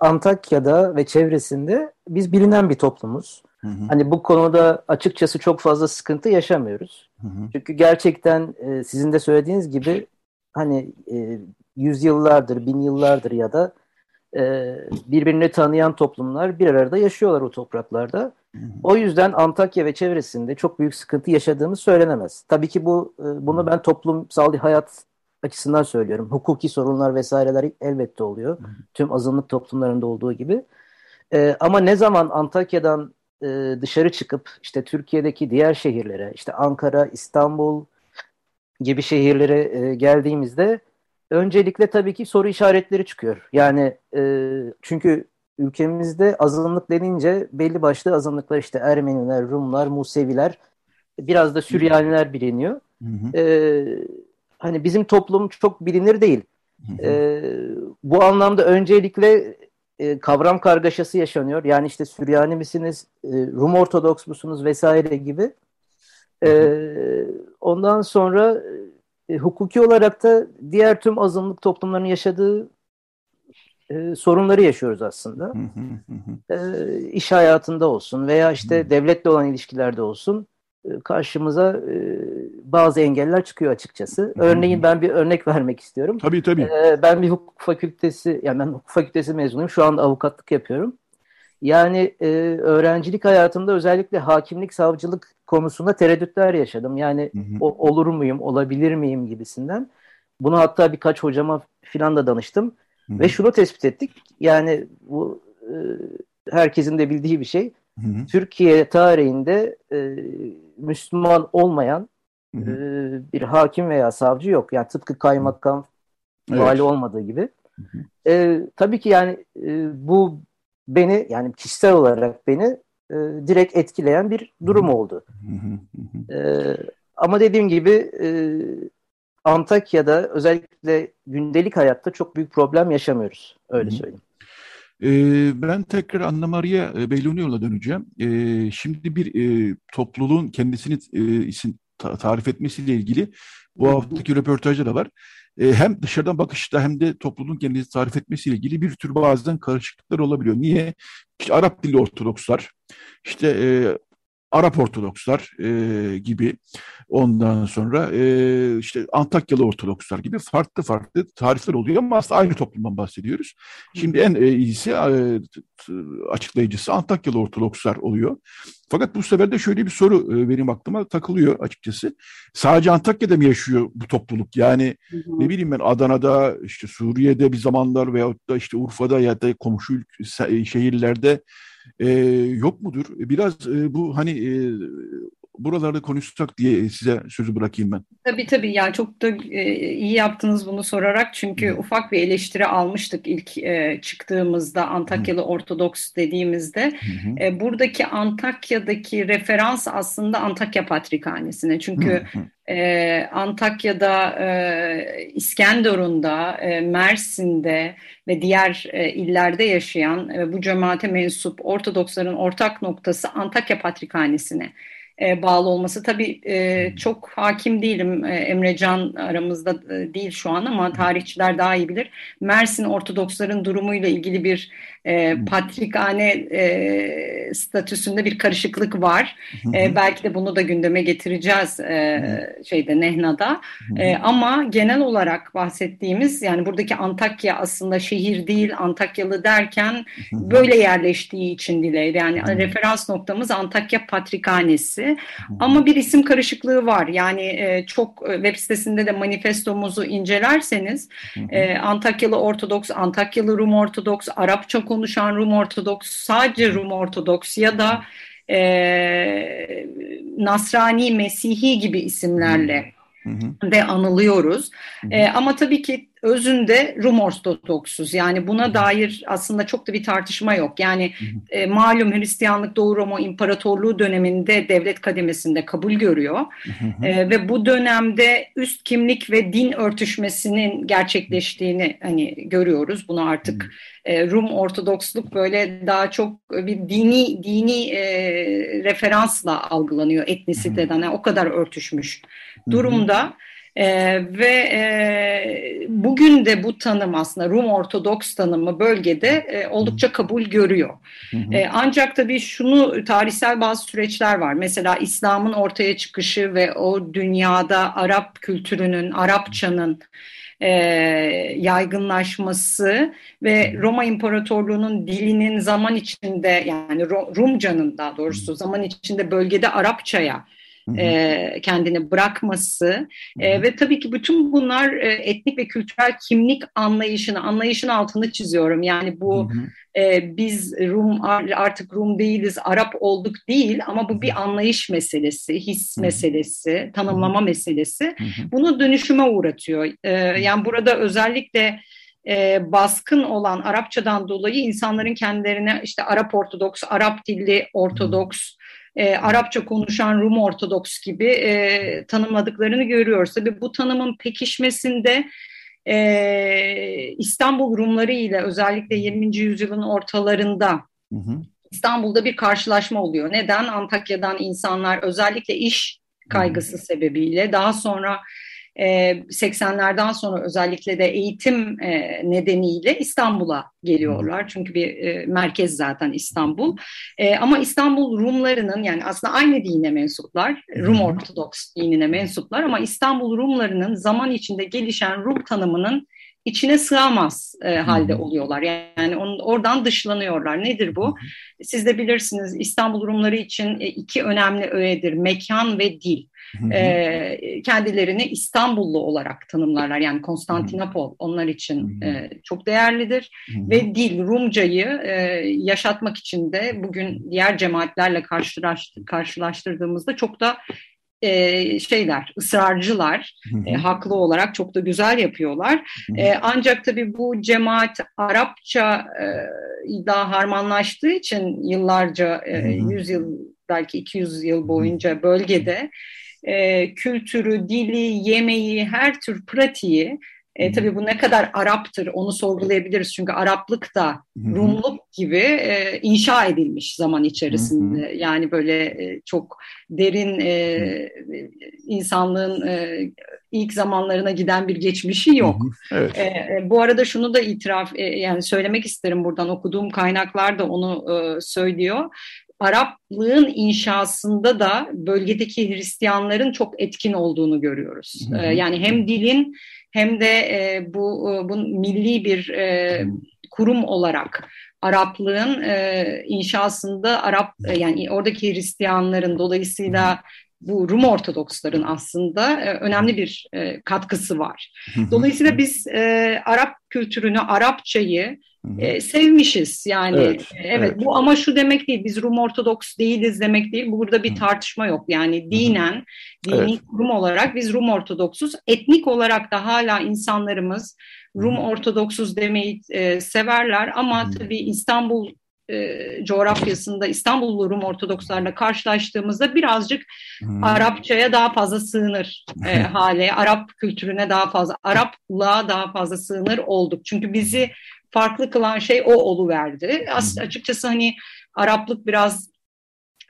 Antakya'da ve çevresinde biz bilinen bir toplumuz. Hı hı. Hani bu konuda açıkçası çok fazla sıkıntı yaşamıyoruz. Hı hı. Çünkü gerçekten e, sizin de söylediğiniz gibi hani e, yüzyıllardır, bin yıllardır ya da e, birbirini tanıyan toplumlar bir arada yaşıyorlar o topraklarda. O yüzden Antakya ve çevresinde çok büyük sıkıntı yaşadığımız söylenemez. Tabii ki bu e, bunu ben toplumsal hayat açısından söylüyorum. Hukuki sorunlar vesaireler elbette oluyor. Tüm azınlık toplumlarında olduğu gibi. E, ama ne zaman Antakya'dan dışarı çıkıp işte Türkiye'deki diğer şehirlere, işte Ankara, İstanbul gibi şehirlere geldiğimizde öncelikle tabii ki soru işaretleri çıkıyor. Yani e, çünkü ülkemizde azınlık denince belli başlı azınlıklar işte Ermeniler, Rumlar, Museviler, biraz da Süryaniler biliniyor. Hı hı. E, hani bizim toplum çok bilinir değil. Hı hı. E, bu anlamda öncelikle e, kavram kargaşası yaşanıyor. Yani işte Süryani misiniz, e, Rum Ortodoks musunuz vesaire gibi. E, ondan sonra e, hukuki olarak da diğer tüm azınlık toplumlarının yaşadığı e, sorunları yaşıyoruz aslında. e, iş hayatında olsun veya işte devletle olan ilişkilerde olsun e, karşımıza e, bazı engeller çıkıyor açıkçası. Örneğin ben bir örnek vermek istiyorum.
Tabii tabii.
E, ben bir hukuk fakültesi, yani ben hukuk fakültesi mezunuyum. Şu anda avukatlık yapıyorum. Yani e, öğrencilik hayatımda özellikle hakimlik, savcılık konusunda tereddütler yaşadım. Yani hı hı. O, olur muyum, olabilir miyim gibisinden. Bunu hatta birkaç hocama filan da danıştım. Hı hı. Ve şunu tespit ettik. Yani bu e, herkesin de bildiği bir şey. Hı hı. Türkiye tarihinde e, Müslüman olmayan hı hı. E, bir hakim veya savcı yok. Yani tıpkı kaymakam, evet. vali olmadığı gibi. Hı hı. E, tabii ki yani e, bu beni yani kişisel olarak beni e, direkt etkileyen bir durum oldu. e, ama dediğim gibi e, Antakya'da özellikle gündelik hayatta çok büyük problem yaşamıyoruz. Öyle söyleyeyim.
Ben tekrar Anna Maria e, Beylonio'la döneceğim. Şimdi bir e, topluluğun kendisini e, isim ta tarif etmesiyle ilgili bu haftaki röportajda da var e, hem dışarıdan bakışta hem de toplumun kendini tarif etmesiyle ilgili bir tür bazen karışıklıklar olabiliyor. Niye? İşte Arap dili Ortodokslar, işte e, Arap Ortodokslar e, gibi ondan sonra e, işte Antakyalı Ortodokslar gibi farklı farklı tarifler oluyor ama aslında aynı toplumdan bahsediyoruz. Şimdi en e, iyisi e, açıklayıcısı Antakyalı Ortodokslar oluyor. Fakat bu sefer de şöyle bir soru e, benim aklıma takılıyor açıkçası. Sadece Antakya'da mı yaşıyor bu topluluk? Yani hı hı. ne bileyim ben Adana'da, işte Suriye'de bir zamanlar veyahut da işte Urfa'da ya da komşu şehirlerde e, yok mudur? Biraz e, bu hani e, buralarda konuşsak diye size sözü bırakayım ben.
Tabii tabii yani çok da e, iyi yaptınız bunu sorarak çünkü Hı. ufak bir eleştiri almıştık ilk e, çıktığımızda Antakyalı Hı. Ortodoks dediğimizde. E, buradaki Antakya'daki referans aslında Antakya Patrikhanesi'ne çünkü Hı. E, Antakya'da, e, İskenderun'da, e, Mersin'de ve diğer e, illerde yaşayan e, bu cemaate mensup Ortodoksların ortak noktası Antakya Patrikhanesi'ne e, bağlı olması. Tabii e, çok hakim değilim. E, Emre Can aramızda e, değil şu an ama tarihçiler daha iyi bilir. Mersin Ortodoksların durumuyla ilgili bir e, patrikhane e, statüsünde bir karışıklık var. E, belki de bunu da gündeme getireceğiz e, şeyde Nehna'da. E, ama genel olarak bahsettiğimiz yani buradaki Antakya aslında şehir değil Antakyalı derken böyle yerleştiği için dileydi. Yani referans noktamız Antakya Patrikhanesi. Ama bir isim karışıklığı var. Yani e, çok web sitesinde de manifestomuzu incelerseniz e, Antakyalı Ortodoks, Antakyalı Rum Ortodoks, Arapça konuşan Rum Ortodoks, sadece Rum Ortodoks ya da e, Nasrani, Mesihi gibi isimlerle hı de anılıyoruz. Hı hı. E, ama tabii ki özünde Rum Ortodoksuz. Yani buna dair aslında çok da bir tartışma yok. Yani. E, malum Hristiyanlık Doğu Roma İmparatorluğu döneminde devlet kademesinde kabul görüyor. E, ve bu dönemde üst kimlik ve din örtüşmesinin gerçekleştiğini hani görüyoruz. Bunu artık. E, Rum Ortodoksluk böyle daha çok bir dini dini e, referansla algılanıyor etnisiteden. Yani o kadar örtüşmüş durumda. E, ve e, bugün de bu tanım aslında Rum Ortodoks tanımı bölgede e, oldukça kabul görüyor. Hı hı. E, ancak tabii şunu tarihsel bazı süreçler var. Mesela İslam'ın ortaya çıkışı ve o dünyada Arap kültürünün, Arapçanın e, yaygınlaşması ve Roma İmparatorluğu'nun dilinin zaman içinde yani Rumcanın daha doğrusu zaman içinde bölgede Arapçaya e, kendini bırakması. E, ve tabii ki bütün bunlar e, etnik ve kültürel kimlik anlayışını, anlayışın altını çiziyorum. Yani bu e, biz Rum artık Rum değiliz, Arap olduk değil ama bu bir anlayış meselesi, his meselesi, tanımlama meselesi. Bunu dönüşüme uğratıyor. E, yani burada özellikle e, baskın olan Arapçadan dolayı insanların kendilerine işte Arap Ortodoks, Arap dilli Ortodoks, e, Arapça konuşan Rum Ortodoks gibi e, tanımladıklarını görüyoruz. Tabii bu tanımın pekişmesinde e, İstanbul Rumları ile özellikle 20. yüzyılın ortalarında hı hı. İstanbul'da bir karşılaşma oluyor. Neden? Antakya'dan insanlar özellikle iş kaygısı sebebiyle daha sonra 80'lerden sonra özellikle de eğitim nedeniyle İstanbul'a geliyorlar. Çünkü bir merkez zaten İstanbul. Ama İstanbul Rumlarının yani aslında aynı dine mensuplar, Rum Ortodoks dinine mensuplar ama İstanbul Rumlarının zaman içinde gelişen Rum tanımının içine sığamaz e, halde oluyorlar. Yani on, oradan dışlanıyorlar. Nedir bu? Siz de bilirsiniz İstanbul Rumları için e, iki önemli öğedir. Mekan ve dil. E, kendilerini İstanbullu olarak tanımlarlar. Yani Konstantinopol onlar için e, çok değerlidir. Ve dil, Rumcayı e, yaşatmak için de bugün diğer cemaatlerle karşılaştır, karşılaştırdığımızda çok da e, şeyler, ısrarcılar, E, haklı olarak çok da güzel yapıyorlar. E, ancak tabii bu cemaat Arapça e, daha harmanlaştığı için yıllarca, e, 100 yıl belki 200 yıl boyunca bölgede e, kültürü, dili, yemeği, her tür pratiği e, tabii bu ne kadar Arap'tır onu sorgulayabiliriz. Çünkü Araplık da Rumluk gibi e, inşa edilmiş zaman içerisinde. Yani böyle e, çok derin e, insanlığın e, ilk zamanlarına giden bir geçmişi yok. Evet. E, e, bu arada şunu da itiraf e, yani söylemek isterim buradan okuduğum kaynaklar da onu e, söylüyor. Araplığın inşasında da bölgedeki Hristiyanların çok etkin olduğunu görüyoruz. Hı hı. Yani hem dilin hem de e, bu, e, bu milli bir e, kurum olarak Araplığın e, inşasında Arap e, yani oradaki Hristiyanların dolayısıyla bu Rum Ortodoksların aslında e, önemli bir e, katkısı var. Dolayısıyla biz e, Arap kültürünü, Arapçayı e, sevmişiz. Yani evet, evet, evet bu ama şu demek değil biz Rum Ortodoks değiliz demek değil. Burada bir tartışma yok. Yani dinen, dini evet. kurum olarak biz Rum Ortodoksuz. Etnik olarak da hala insanlarımız Rum Ortodoksuz demeyi e, severler ama tabii İstanbul e, coğrafyasında İstanbul Rum Ortodokslarla karşılaştığımızda birazcık hmm. Arapçaya daha fazla sığınır e, *laughs* hale, Arap kültürüne daha fazla, Araplığa daha fazla sığınır olduk. Çünkü bizi farklı kılan şey o oluverdi. As açıkçası hani Araplık biraz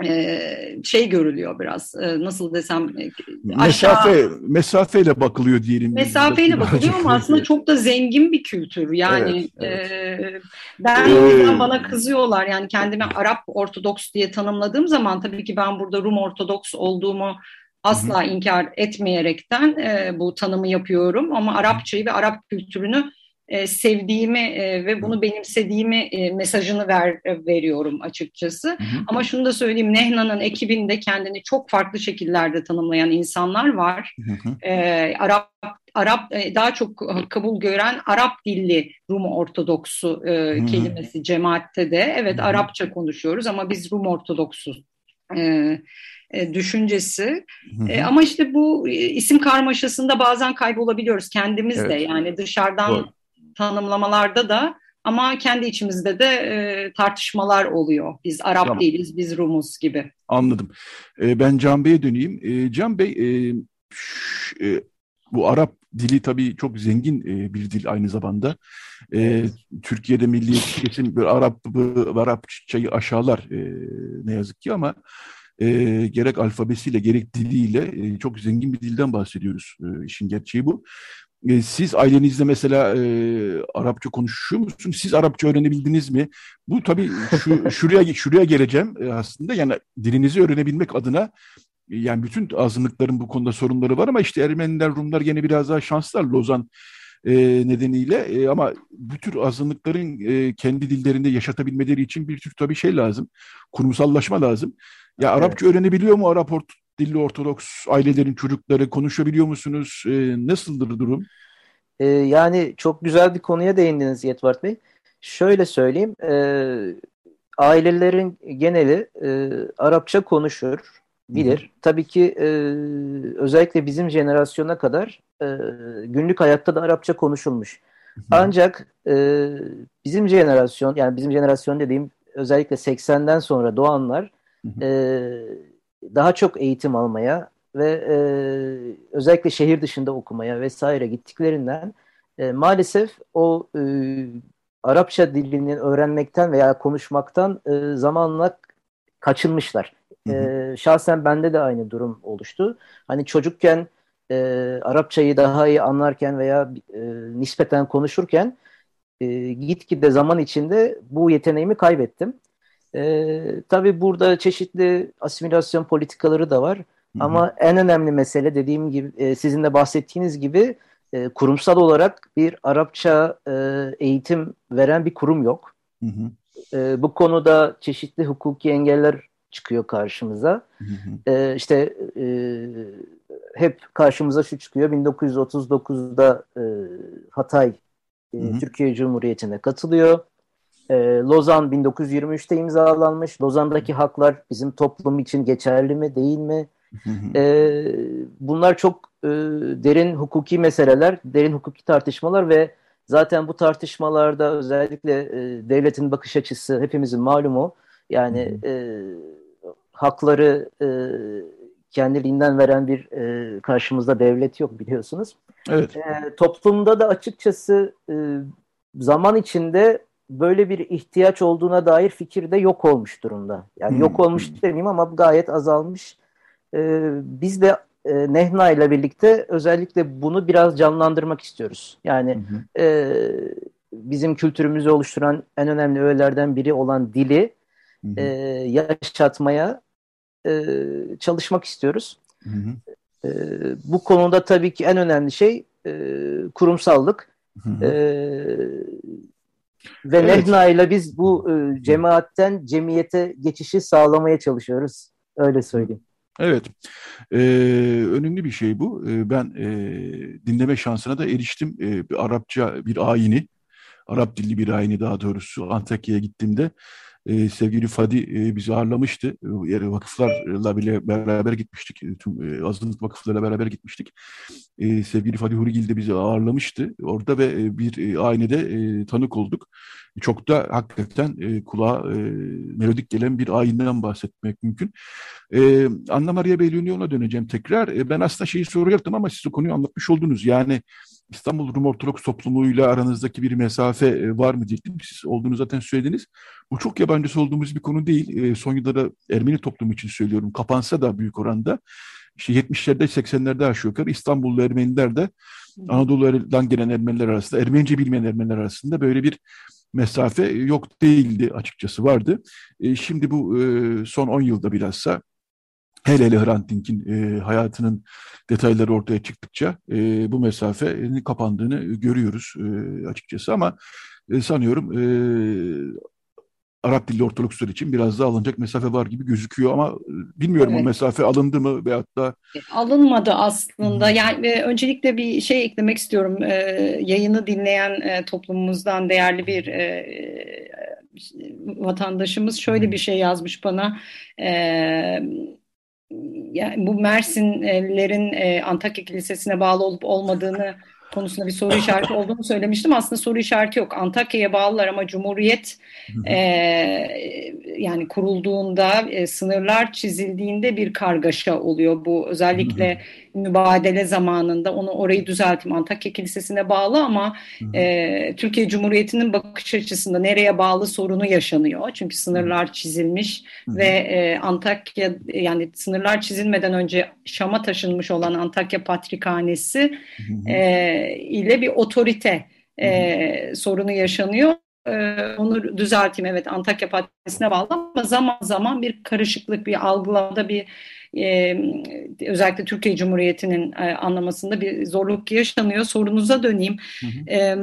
e, şey görülüyor biraz e, nasıl desem e,
mesafe aşağı, mesafeyle bakılıyor diyelim.
Mesafeyle bakılıyor ama aslında çok da zengin bir kültür. Yani evet, evet. E, ben ee, bana kızıyorlar yani kendimi Arap Ortodoks diye tanımladığım zaman tabii ki ben burada Rum Ortodoks olduğumu asla hı. inkar etmeyerekten e, bu tanımı yapıyorum ama Arapçayı ve Arap kültürünü e, sevdiğimi e, ve bunu benimsediğimi e, mesajını ver, e, veriyorum açıkçası. Hı hı. Ama şunu da söyleyeyim, Nehna'nın ekibinde kendini çok farklı şekillerde tanımlayan insanlar var. Hı hı. E, Arap Arap e, daha çok kabul gören Arap dilli Rum Ortodoksu e, kelimesi cemaatte de evet Hı-hı. Arapça konuşuyoruz ama biz Rum Ortodoksuz e, e, düşüncesi. E, ama işte bu e, isim karmaşasında bazen kaybolabiliyoruz kendimiz evet. de yani dışarıdan Doğru tanımlamalarda da ama kendi içimizde de e, tartışmalar oluyor. Biz Arap tamam. değiliz, biz Rumuz gibi.
Anladım. E, ben Can Bey'e döneyim. E, Can Bey, e, ş, e, bu Arap dili tabii çok zengin e, bir dil aynı zamanda. E, Türkiye'de milliyetçi kesim bir Arap Arapçayı aşağılar e, ne yazık ki ama e, gerek alfabesiyle gerek diliyle e, çok zengin bir dilden bahsediyoruz. E, işin gerçeği bu. E, siz ailenizde mesela e, Arapça konuşuyor musunuz? Siz Arapça öğrenebildiniz mi? Bu tabii şu, *laughs* şuraya şuraya geleceğim e, aslında. Yani dilinizi öğrenebilmek adına e, yani bütün azınlıkların bu konuda sorunları var ama işte Ermeniler, Rumlar gene biraz daha şanslılar Lozan e, nedeniyle e, ama bu tür azınlıkların e, kendi dillerinde yaşatabilmeleri için bir tür tabii şey lazım. Kurumsallaşma lazım. Ya Arapça evet. öğrenebiliyor mu Arap dilli Ortodoks ailelerin çocukları konuşabiliyor musunuz? E, nasıldır durum?
E, yani çok güzel bir konuya değindiniz Yetvart Bey. Şöyle söyleyeyim, e, ailelerin geneli e, Arapça konuşur, bilir. Hı. Tabii ki e, özellikle bizim jenerasyona kadar e, günlük hayatta da Arapça konuşulmuş. Hı. Ancak e, bizim jenerasyon, yani bizim jenerasyon dediğim özellikle 80'den sonra doğanlar hı hı. E, daha çok eğitim almaya ve e, özellikle şehir dışında okumaya vesaire gittiklerinden e, maalesef o e, Arapça dilini öğrenmekten veya konuşmaktan e, zamanla kaçınmışlar. E, şahsen bende de aynı durum oluştu. Hani çocukken e, Arapçayı daha iyi anlarken veya e, nispeten konuşurken e, gitgide zaman içinde bu yeteneğimi kaybettim. E, tabii burada çeşitli asimilasyon politikaları da var. Hı hı. Ama en önemli mesele dediğim gibi e, sizin de bahsettiğiniz gibi e, kurumsal olarak bir Arapça e, eğitim veren bir kurum yok. Hı hı. E, bu konuda çeşitli hukuki engeller çıkıyor karşımıza. Hı hı. E, işte e, hep karşımıza şu çıkıyor. 1939'da e, Hatay e, hı hı. Türkiye Cumhuriyeti'ne katılıyor. E, Lozan 1923'te imzalanmış. Lozan'daki haklar bizim toplum için geçerli mi değil mi? E, bunlar çok e, derin hukuki meseleler, derin hukuki tartışmalar ve zaten bu tartışmalarda özellikle e, devletin bakış açısı hepimizin malumu. Yani. E, hakları e, kendiliğinden veren bir e, karşımızda devlet yok biliyorsunuz. Evet. E, toplumda da açıkçası e, zaman içinde böyle bir ihtiyaç olduğuna dair fikir de yok olmuş durumda. Yani hmm. yok olmuş demeyeyim ama gayet azalmış. E, biz de e, Nehna ile birlikte özellikle bunu biraz canlandırmak istiyoruz. Yani hmm. e, bizim kültürümüzü oluşturan en önemli öğelerden biri olan dili hmm. e, yaşatmaya e, çalışmak istiyoruz. Hı. E, bu konuda tabii ki en önemli şey e, kurumsallık. Hı hı. E, ve evet. Nehna ile biz bu e, cemaatten cemiyete geçişi sağlamaya çalışıyoruz. Öyle söyleyeyim.
Evet, ee, önemli bir şey bu. Ee, ben e, dinleme şansına da eriştim. Ee, bir Arapça bir ayini, Arap dilli bir ayini daha doğrusu Antakya'ya gittiğimde e, sevgili Fadi e, bizi ağırlamıştı. E, vakıflarla bile beraber gitmiştik. E, tüm e, azınlık vakıflarıyla beraber gitmiştik. Sevgili Fadi Hurigil de bizi ağırlamıştı. Orada ve e, bir e, aynede tanık olduk. Çok da hakikaten e, kulağa melodik gelen bir ayinden bahsetmek mümkün. E, Anna Maria Bellionio'na döneceğim tekrar. Ben aslında şeyi soracaktım ama siz o konuyu anlatmış oldunuz. Yani İstanbul Rum Ortodoks toplumuyla aranızdaki bir mesafe e, var mı diyecektim. Siz olduğunu zaten söylediniz. Bu çok yabancısı olduğumuz bir konu değil. E, son yıllarda Ermeni toplumu için söylüyorum. Kapansa da büyük oranda. İşte 70'lerde 80'lerde aşağı yukarı İstanbullu Ermeniler de Anadolu'dan gelen Ermeniler arasında, Ermenice bilmeyen Ermeniler arasında böyle bir mesafe yok değildi açıkçası vardı. E, şimdi bu son 10 yılda bilhassa hele hele Hrant Dink'in e, hayatının detayları ortaya çıktıkça e, bu mesafenin kapandığını görüyoruz e, açıkçası ama e, sanıyorum e, Arap dilli Ortodokslar için biraz daha alınacak mesafe var gibi gözüküyor ama e, bilmiyorum evet. o mesafe alındı mı veyahut da...
E, alınmadı aslında. Yani e, öncelikle bir şey eklemek istiyorum. E, yayını dinleyen e, toplumumuzdan değerli bir e, vatandaşımız şöyle bir şey yazmış bana. E, yani bu Mersinlerin e, Antakya Kilisesi'ne bağlı olup olmadığını konusunda bir soru işareti olduğunu söylemiştim. Aslında soru işareti yok. Antakya'ya bağlılar ama Cumhuriyet e, yani kurulduğunda e, sınırlar çizildiğinde bir kargaşa oluyor. Bu özellikle mübadele zamanında onu orayı düzelteyim. Antakya Kilisesi'ne bağlı ama e, Türkiye Cumhuriyeti'nin bakış açısında nereye bağlı sorunu yaşanıyor. Çünkü sınırlar çizilmiş ve e, Antakya yani sınırlar çizilmeden önce Şam'a taşınmış olan Antakya Patrikhanesi e, ile bir otorite e, sorunu yaşanıyor. E, onu düzelteyim evet Antakya Patrikhanesi'ne bağlı ama zaman zaman bir karışıklık, bir algılamada bir e, özellikle Türkiye Cumhuriyeti'nin e, anlamasında bir zorluk yaşanıyor. Sorunuza döneyim. Hı hı. E,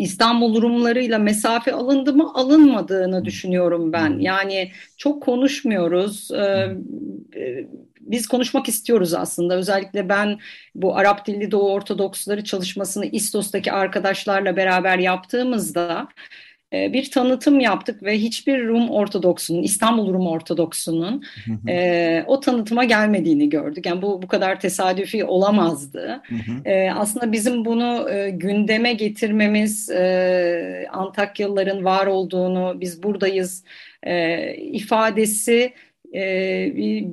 İstanbul Rumlarıyla mesafe alındı mı alınmadığını düşünüyorum ben. Yani çok konuşmuyoruz. Ee, biz konuşmak istiyoruz aslında. Özellikle ben bu Arap dilli Doğu Ortodoksları çalışmasını İstos'taki arkadaşlarla beraber yaptığımızda e, bir tanıtım yaptık ve hiçbir Rum Ortodoksunun, İstanbul Rum Ortodoksunun e, o tanıtıma gelmediğini gördük. Yani bu bu kadar tesadüfi olamazdı. E, aslında bizim bunu e, gündeme getirmemiz, e, Antakyalıların var olduğunu, biz buradayız e, ifadesi e, bir,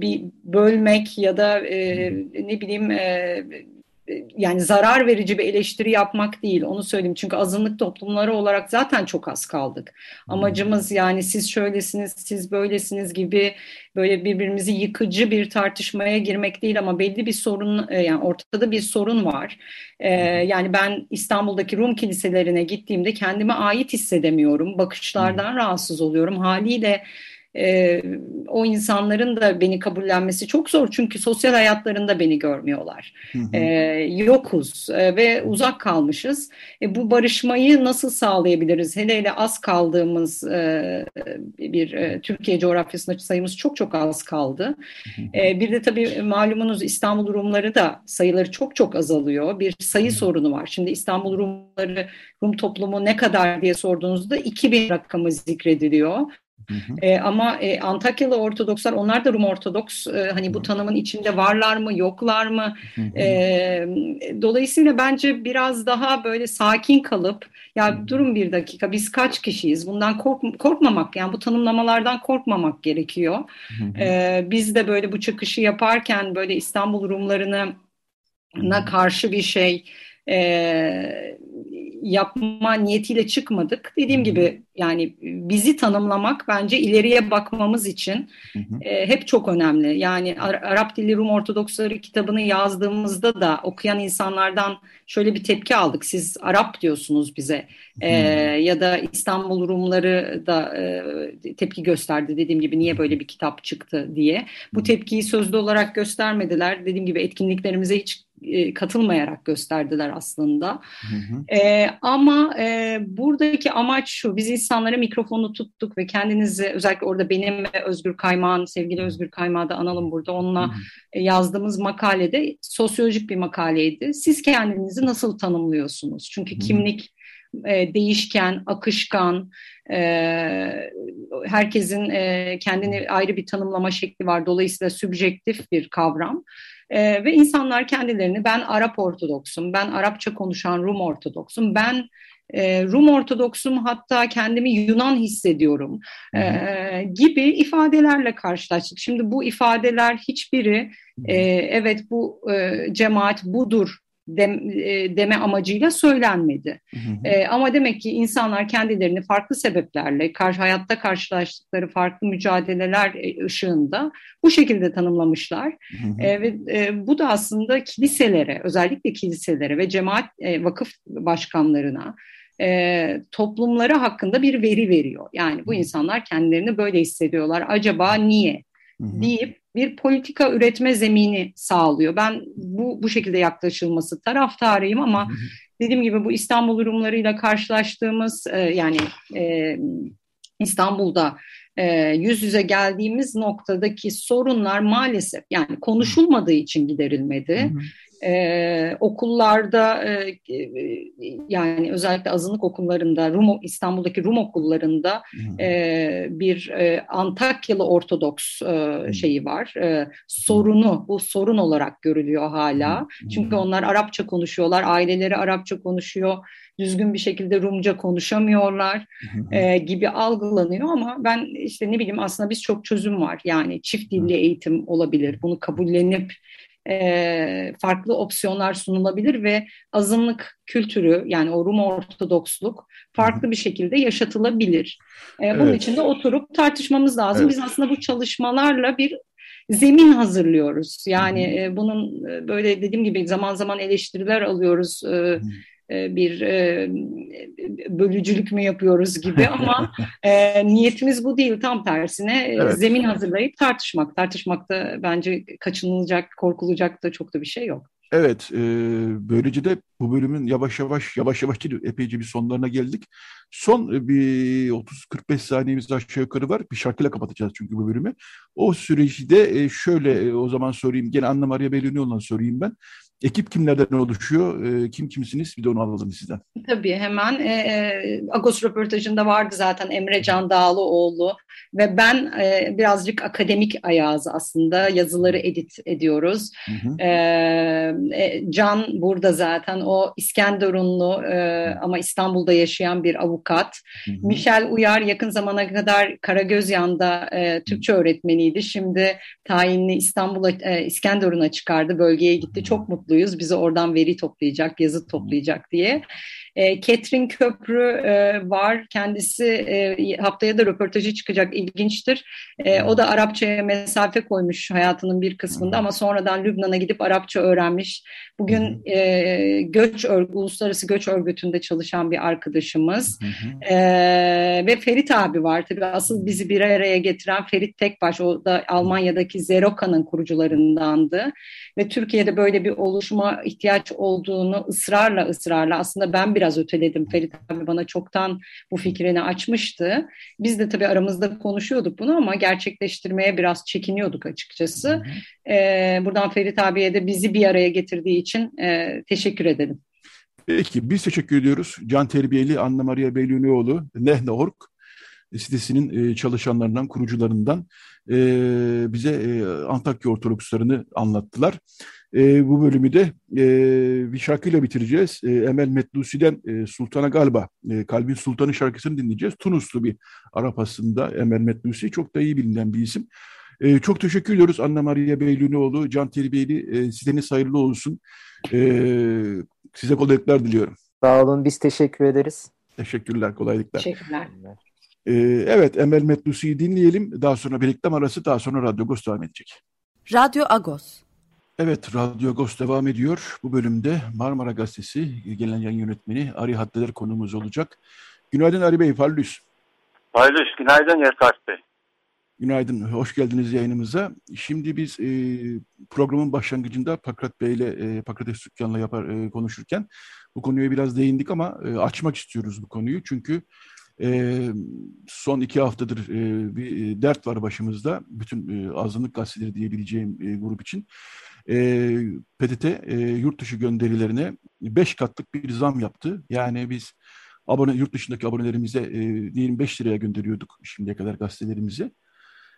bir bölmek ya da e, ne bileyim e, yani zarar verici bir eleştiri yapmak değil onu söyleyeyim çünkü azınlık toplumları olarak zaten çok az kaldık. Amacımız yani siz şöylesiniz siz böylesiniz gibi böyle birbirimizi yıkıcı bir tartışmaya girmek değil ama belli bir sorun e, yani ortada bir sorun var. Ee, yani ben İstanbul'daki Rum kiliselerine gittiğimde kendime ait hissedemiyorum. Bakışlardan rahatsız oluyorum. Haliyle e, o insanların da beni kabullenmesi çok zor çünkü sosyal hayatlarında beni görmüyorlar. Hı hı. E, yokuz e, ve uzak kalmışız. E, bu barışmayı nasıl sağlayabiliriz? Hele hele az kaldığımız e, bir e, Türkiye coğrafyasında sayımız çok çok az kaldı. E, bir de tabii malumunuz İstanbul Rumları da sayıları çok çok azalıyor. Bir sayı sorunu var. Şimdi İstanbul Rumları, Rum toplumu ne kadar diye sorduğunuzda 2000 rakamı zikrediliyor. Hı hı. E, ama e, Antakyalı Ortodokslar onlar da Rum Ortodoks e, hani bu tanımın içinde varlar mı yoklar mı? Hı hı. E, dolayısıyla bence biraz daha böyle sakin kalıp ya durun bir dakika biz kaç kişiyiz bundan kork, korkmamak yani bu tanımlamalardan korkmamak gerekiyor. Hı hı. E, biz de böyle bu çıkışı yaparken böyle İstanbul Rumlarına karşı bir şey e, yapma niyetiyle çıkmadık. Dediğim gibi yani bizi tanımlamak bence ileriye bakmamız için E, hep çok önemli. Yani Arap Dili Rum Ortodoksları kitabını yazdığımızda da okuyan insanlardan şöyle bir tepki aldık. Siz Arap diyorsunuz bize e, ya da İstanbul Rumları da e, tepki gösterdi dediğim gibi niye böyle bir kitap çıktı diye. Bu tepkiyi sözlü olarak göstermediler. Dediğim gibi etkinliklerimize hiç e, katılmayarak gösterdiler aslında. Hı hı. E, ama e, buradaki amaç şu, biz insanlara mikrofonu tuttuk ve kendinizi özellikle orada benim ve Özgür Kaymağ'ın, sevgili Özgür Kaymağ'ı da analım burada, onunla hı hı. E, yazdığımız makalede sosyolojik bir makaleydi. Siz kendinizi nasıl tanımlıyorsunuz? Çünkü hı. kimlik e, değişken, akışkan, e, herkesin e, kendini ayrı bir tanımlama şekli var. Dolayısıyla sübjektif bir kavram. E, ve insanlar kendilerini ben Arap Ortodoksum, ben Arapça konuşan Rum Ortodoksum, ben e, Rum Ortodoksum hatta kendimi Yunan hissediyorum e, gibi ifadelerle karşılaştık. Şimdi bu ifadeler hiçbiri e, evet bu e, cemaat budur dem, e, deme amacıyla söylenmedi. Hı hı. E, ama demek ki insanlar kendilerini farklı sebeplerle, karşı hayatta karşılaştıkları farklı mücadeleler e, ışığında bu şekilde tanımlamışlar. Hı hı. E, ve e, bu da aslında kiliselere, özellikle kiliselere ve cemaat e, vakıf başkanlarına e, toplumları hakkında bir veri veriyor. Yani bu insanlar kendilerini böyle hissediyorlar. Acaba niye? Hı hı. deyip bir politika üretme zemini sağlıyor. Ben bu bu şekilde yaklaşılması taraftarıyım ama dediğim gibi bu İstanbul durumlarıyla karşılaştığımız e, yani e, İstanbul'da e, yüz yüze geldiğimiz noktadaki sorunlar maalesef yani konuşulmadığı için giderilmedi. Hı hı ee, okullarda e, yani özellikle azınlık okullarında Rum İstanbul'daki Rum okullarında e, bir e, Antakyalı Ortodoks e, şeyi var. E, sorunu bu sorun olarak görülüyor hala. Çünkü onlar Arapça konuşuyorlar aileleri Arapça konuşuyor düzgün bir şekilde Rumca konuşamıyorlar e, gibi algılanıyor. Ama ben işte ne bileyim aslında biz çok çözüm var. Yani çift dilli eğitim olabilir. Bunu kabullenip e, farklı opsiyonlar sunulabilir ve azınlık kültürü yani o Rum Ortodoksluk farklı bir şekilde yaşatılabilir. E, bunun evet. için de oturup tartışmamız lazım. Evet. Biz aslında bu çalışmalarla bir zemin hazırlıyoruz. Yani e, bunun böyle dediğim gibi zaman zaman eleştiriler alıyoruz. E, bir e, bölücülük mü yapıyoruz gibi *laughs* ama e, niyetimiz bu değil tam tersine e, evet. zemin hazırlayıp tartışmak. Tartışmakta bence kaçınılacak, korkulacak da çok da bir şey yok.
Evet, e, böylece de bu bölümün yavaş yavaş, yavaş yavaş değil, epeyce bir sonlarına geldik. Son bir 30-45 saniyemiz aşağı yukarı var. Bir şarkıyla kapatacağız çünkü bu bölümü. O süreci de şöyle o zaman sorayım, gene Anna Maria Bellini'yle sorayım ben. Ekip kimlerden oluşuyor? E, kim kimsiniz? Bir de onu alalım sizden.
Tabii hemen. E, Agos röportajında vardı zaten Emre Can Dağlıoğlu, ve ben e, birazcık akademik ayağız aslında yazıları edit ediyoruz. Hı hı. E, Can burada zaten o İskenderunlu e, ama İstanbul'da yaşayan bir avukat. Hı hı. Michel Uyar yakın zamana kadar Karagözyan'da e, Türkçe öğretmeniydi. Şimdi tayinli İstanbul'a e, İskenderun'a çıkardı. Bölgeye gitti. Çok mutluyuz. Bizi oradan veri toplayacak, yazı toplayacak diye. E, Ketrin Köprü e, var. Kendisi e, haftaya da röportajı çıkacak. İlginçtir. E, o da Arapçaya mesafe koymuş hayatının bir kısmında ama sonradan Lübnan'a gidip Arapça öğrenmiş. Bugün e, göç örgü, uluslararası göç örgütünde çalışan bir arkadaşımız. E, ve Ferit abi var. Tabii asıl bizi bir araya getiren Ferit Tekbaş. O da Almanya'daki Zeroka'nın kurucularındandı. Ve Türkiye'de böyle bir oluşuma ihtiyaç olduğunu ısrarla ısrarla aslında ben bir biraz öteledim. Ferit abi bana çoktan bu fikrini açmıştı. Biz de tabii aramızda konuşuyorduk bunu ama gerçekleştirmeye biraz çekiniyorduk açıkçası. Ee, buradan Ferit abiye de bizi bir araya getirdiği için e, teşekkür edelim.
Peki biz teşekkür ediyoruz. Can Terbiyeli Anna Maria Beylunioğlu, Nehne.org sitesinin çalışanlarından, kurucularından bize Antakya Ortodokslarını anlattılar. Bu bölümü de bir şarkıyla bitireceğiz. Emel Metlusi'den Sultan'a galiba e, Kalbin Sultanı şarkısını dinleyeceğiz. Tunuslu bir Arap aslında Emel Metlusi. Çok da iyi bilinen bir isim. E, çok teşekkür ediyoruz Anna Maria Beylunioğlu, Can Terbiyeli. E, sizleriniz hayırlı olsun. E, size kolaylıklar diliyorum.
Sağ olun, biz teşekkür ederiz.
Teşekkürler, kolaylıklar.
Teşekkürler.
Ee, evet, Emel Metlusi'yi dinleyelim. Daha sonra bir reklam arası, daha sonra Radyo Agos devam edecek.
Radyo Agos.
Evet, Radyo Agos devam ediyor. Bu bölümde Marmara Gazetesi gelen yayın yönetmeni Ari Haddeler konumuz olacak. Günaydın Ari Bey, Parlus.
Parlus, günaydın Yerkart Bey.
Günaydın, hoş geldiniz yayınımıza. Şimdi biz e, programın başlangıcında Pakrat Bey ile e, Pakrates Sükkan'la yapar, e, konuşurken bu konuya biraz değindik ama e, açmak istiyoruz bu konuyu. Çünkü e, son iki haftadır e, bir dert var başımızda. Bütün e, azınlık gazeteleri diyebileceğim e, grup için. E, PTT e, yurt dışı gönderilerine beş katlık bir zam yaptı. Yani biz abone yurt dışındaki abonelerimize e, 25 liraya gönderiyorduk şimdiye kadar gazetelerimizi.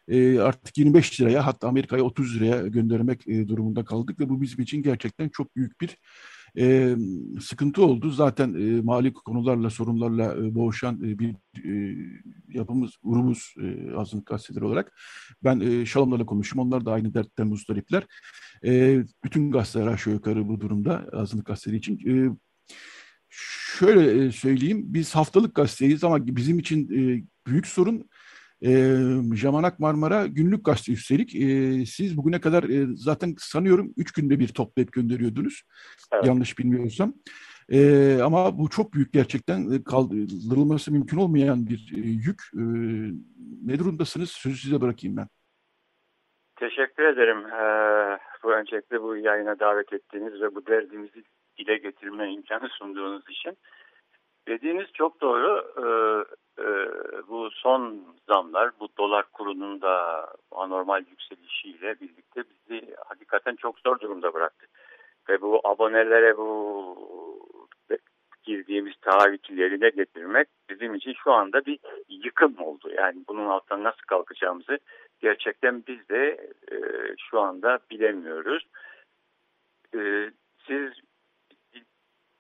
E, artık 25 liraya hatta Amerika'ya 30 liraya göndermek e, durumunda kaldık ve bu bizim için gerçekten çok büyük bir e, sıkıntı oldu. Zaten e, mali konularla, sorunlarla e, boğuşan e, bir e, yapımız, grubumuz e, azınlık gazeteleri olarak. Ben e, Şalomlarla konuştum. Onlar da aynı dertten muzdaripler. E, bütün gazeteler aşağı yukarı bu durumda azınlık gazeteleri için. E, şöyle söyleyeyim, biz haftalık gazeteyiz ama bizim için e, büyük sorun e, Jamanak Marmara günlük gazete üstelik. E, siz bugüne kadar e, zaten sanıyorum üç günde bir toplayıp gönderiyordunuz. Evet. Yanlış bilmiyorsam. E, ama bu çok büyük gerçekten kaldırılması mümkün olmayan bir e, yük. E, ne durumdasınız? Sözü size bırakayım ben.
Teşekkür ederim. Ee, bu öncelikle bu yayına davet ettiğiniz ve bu derdimizi dile getirme imkanı sunduğunuz için. Dediğiniz çok doğru. Ee, e, bu son zamlar, bu dolar kurunun da anormal yükselişiyle birlikte bizi hakikaten çok zor durumda bıraktı. Ve bu abonelere bu girdiğimiz taahhütlerine getirmek bizim için şu anda bir yıkım oldu. Yani bunun altından nasıl kalkacağımızı gerçekten biz de e, şu anda bilemiyoruz. E, siz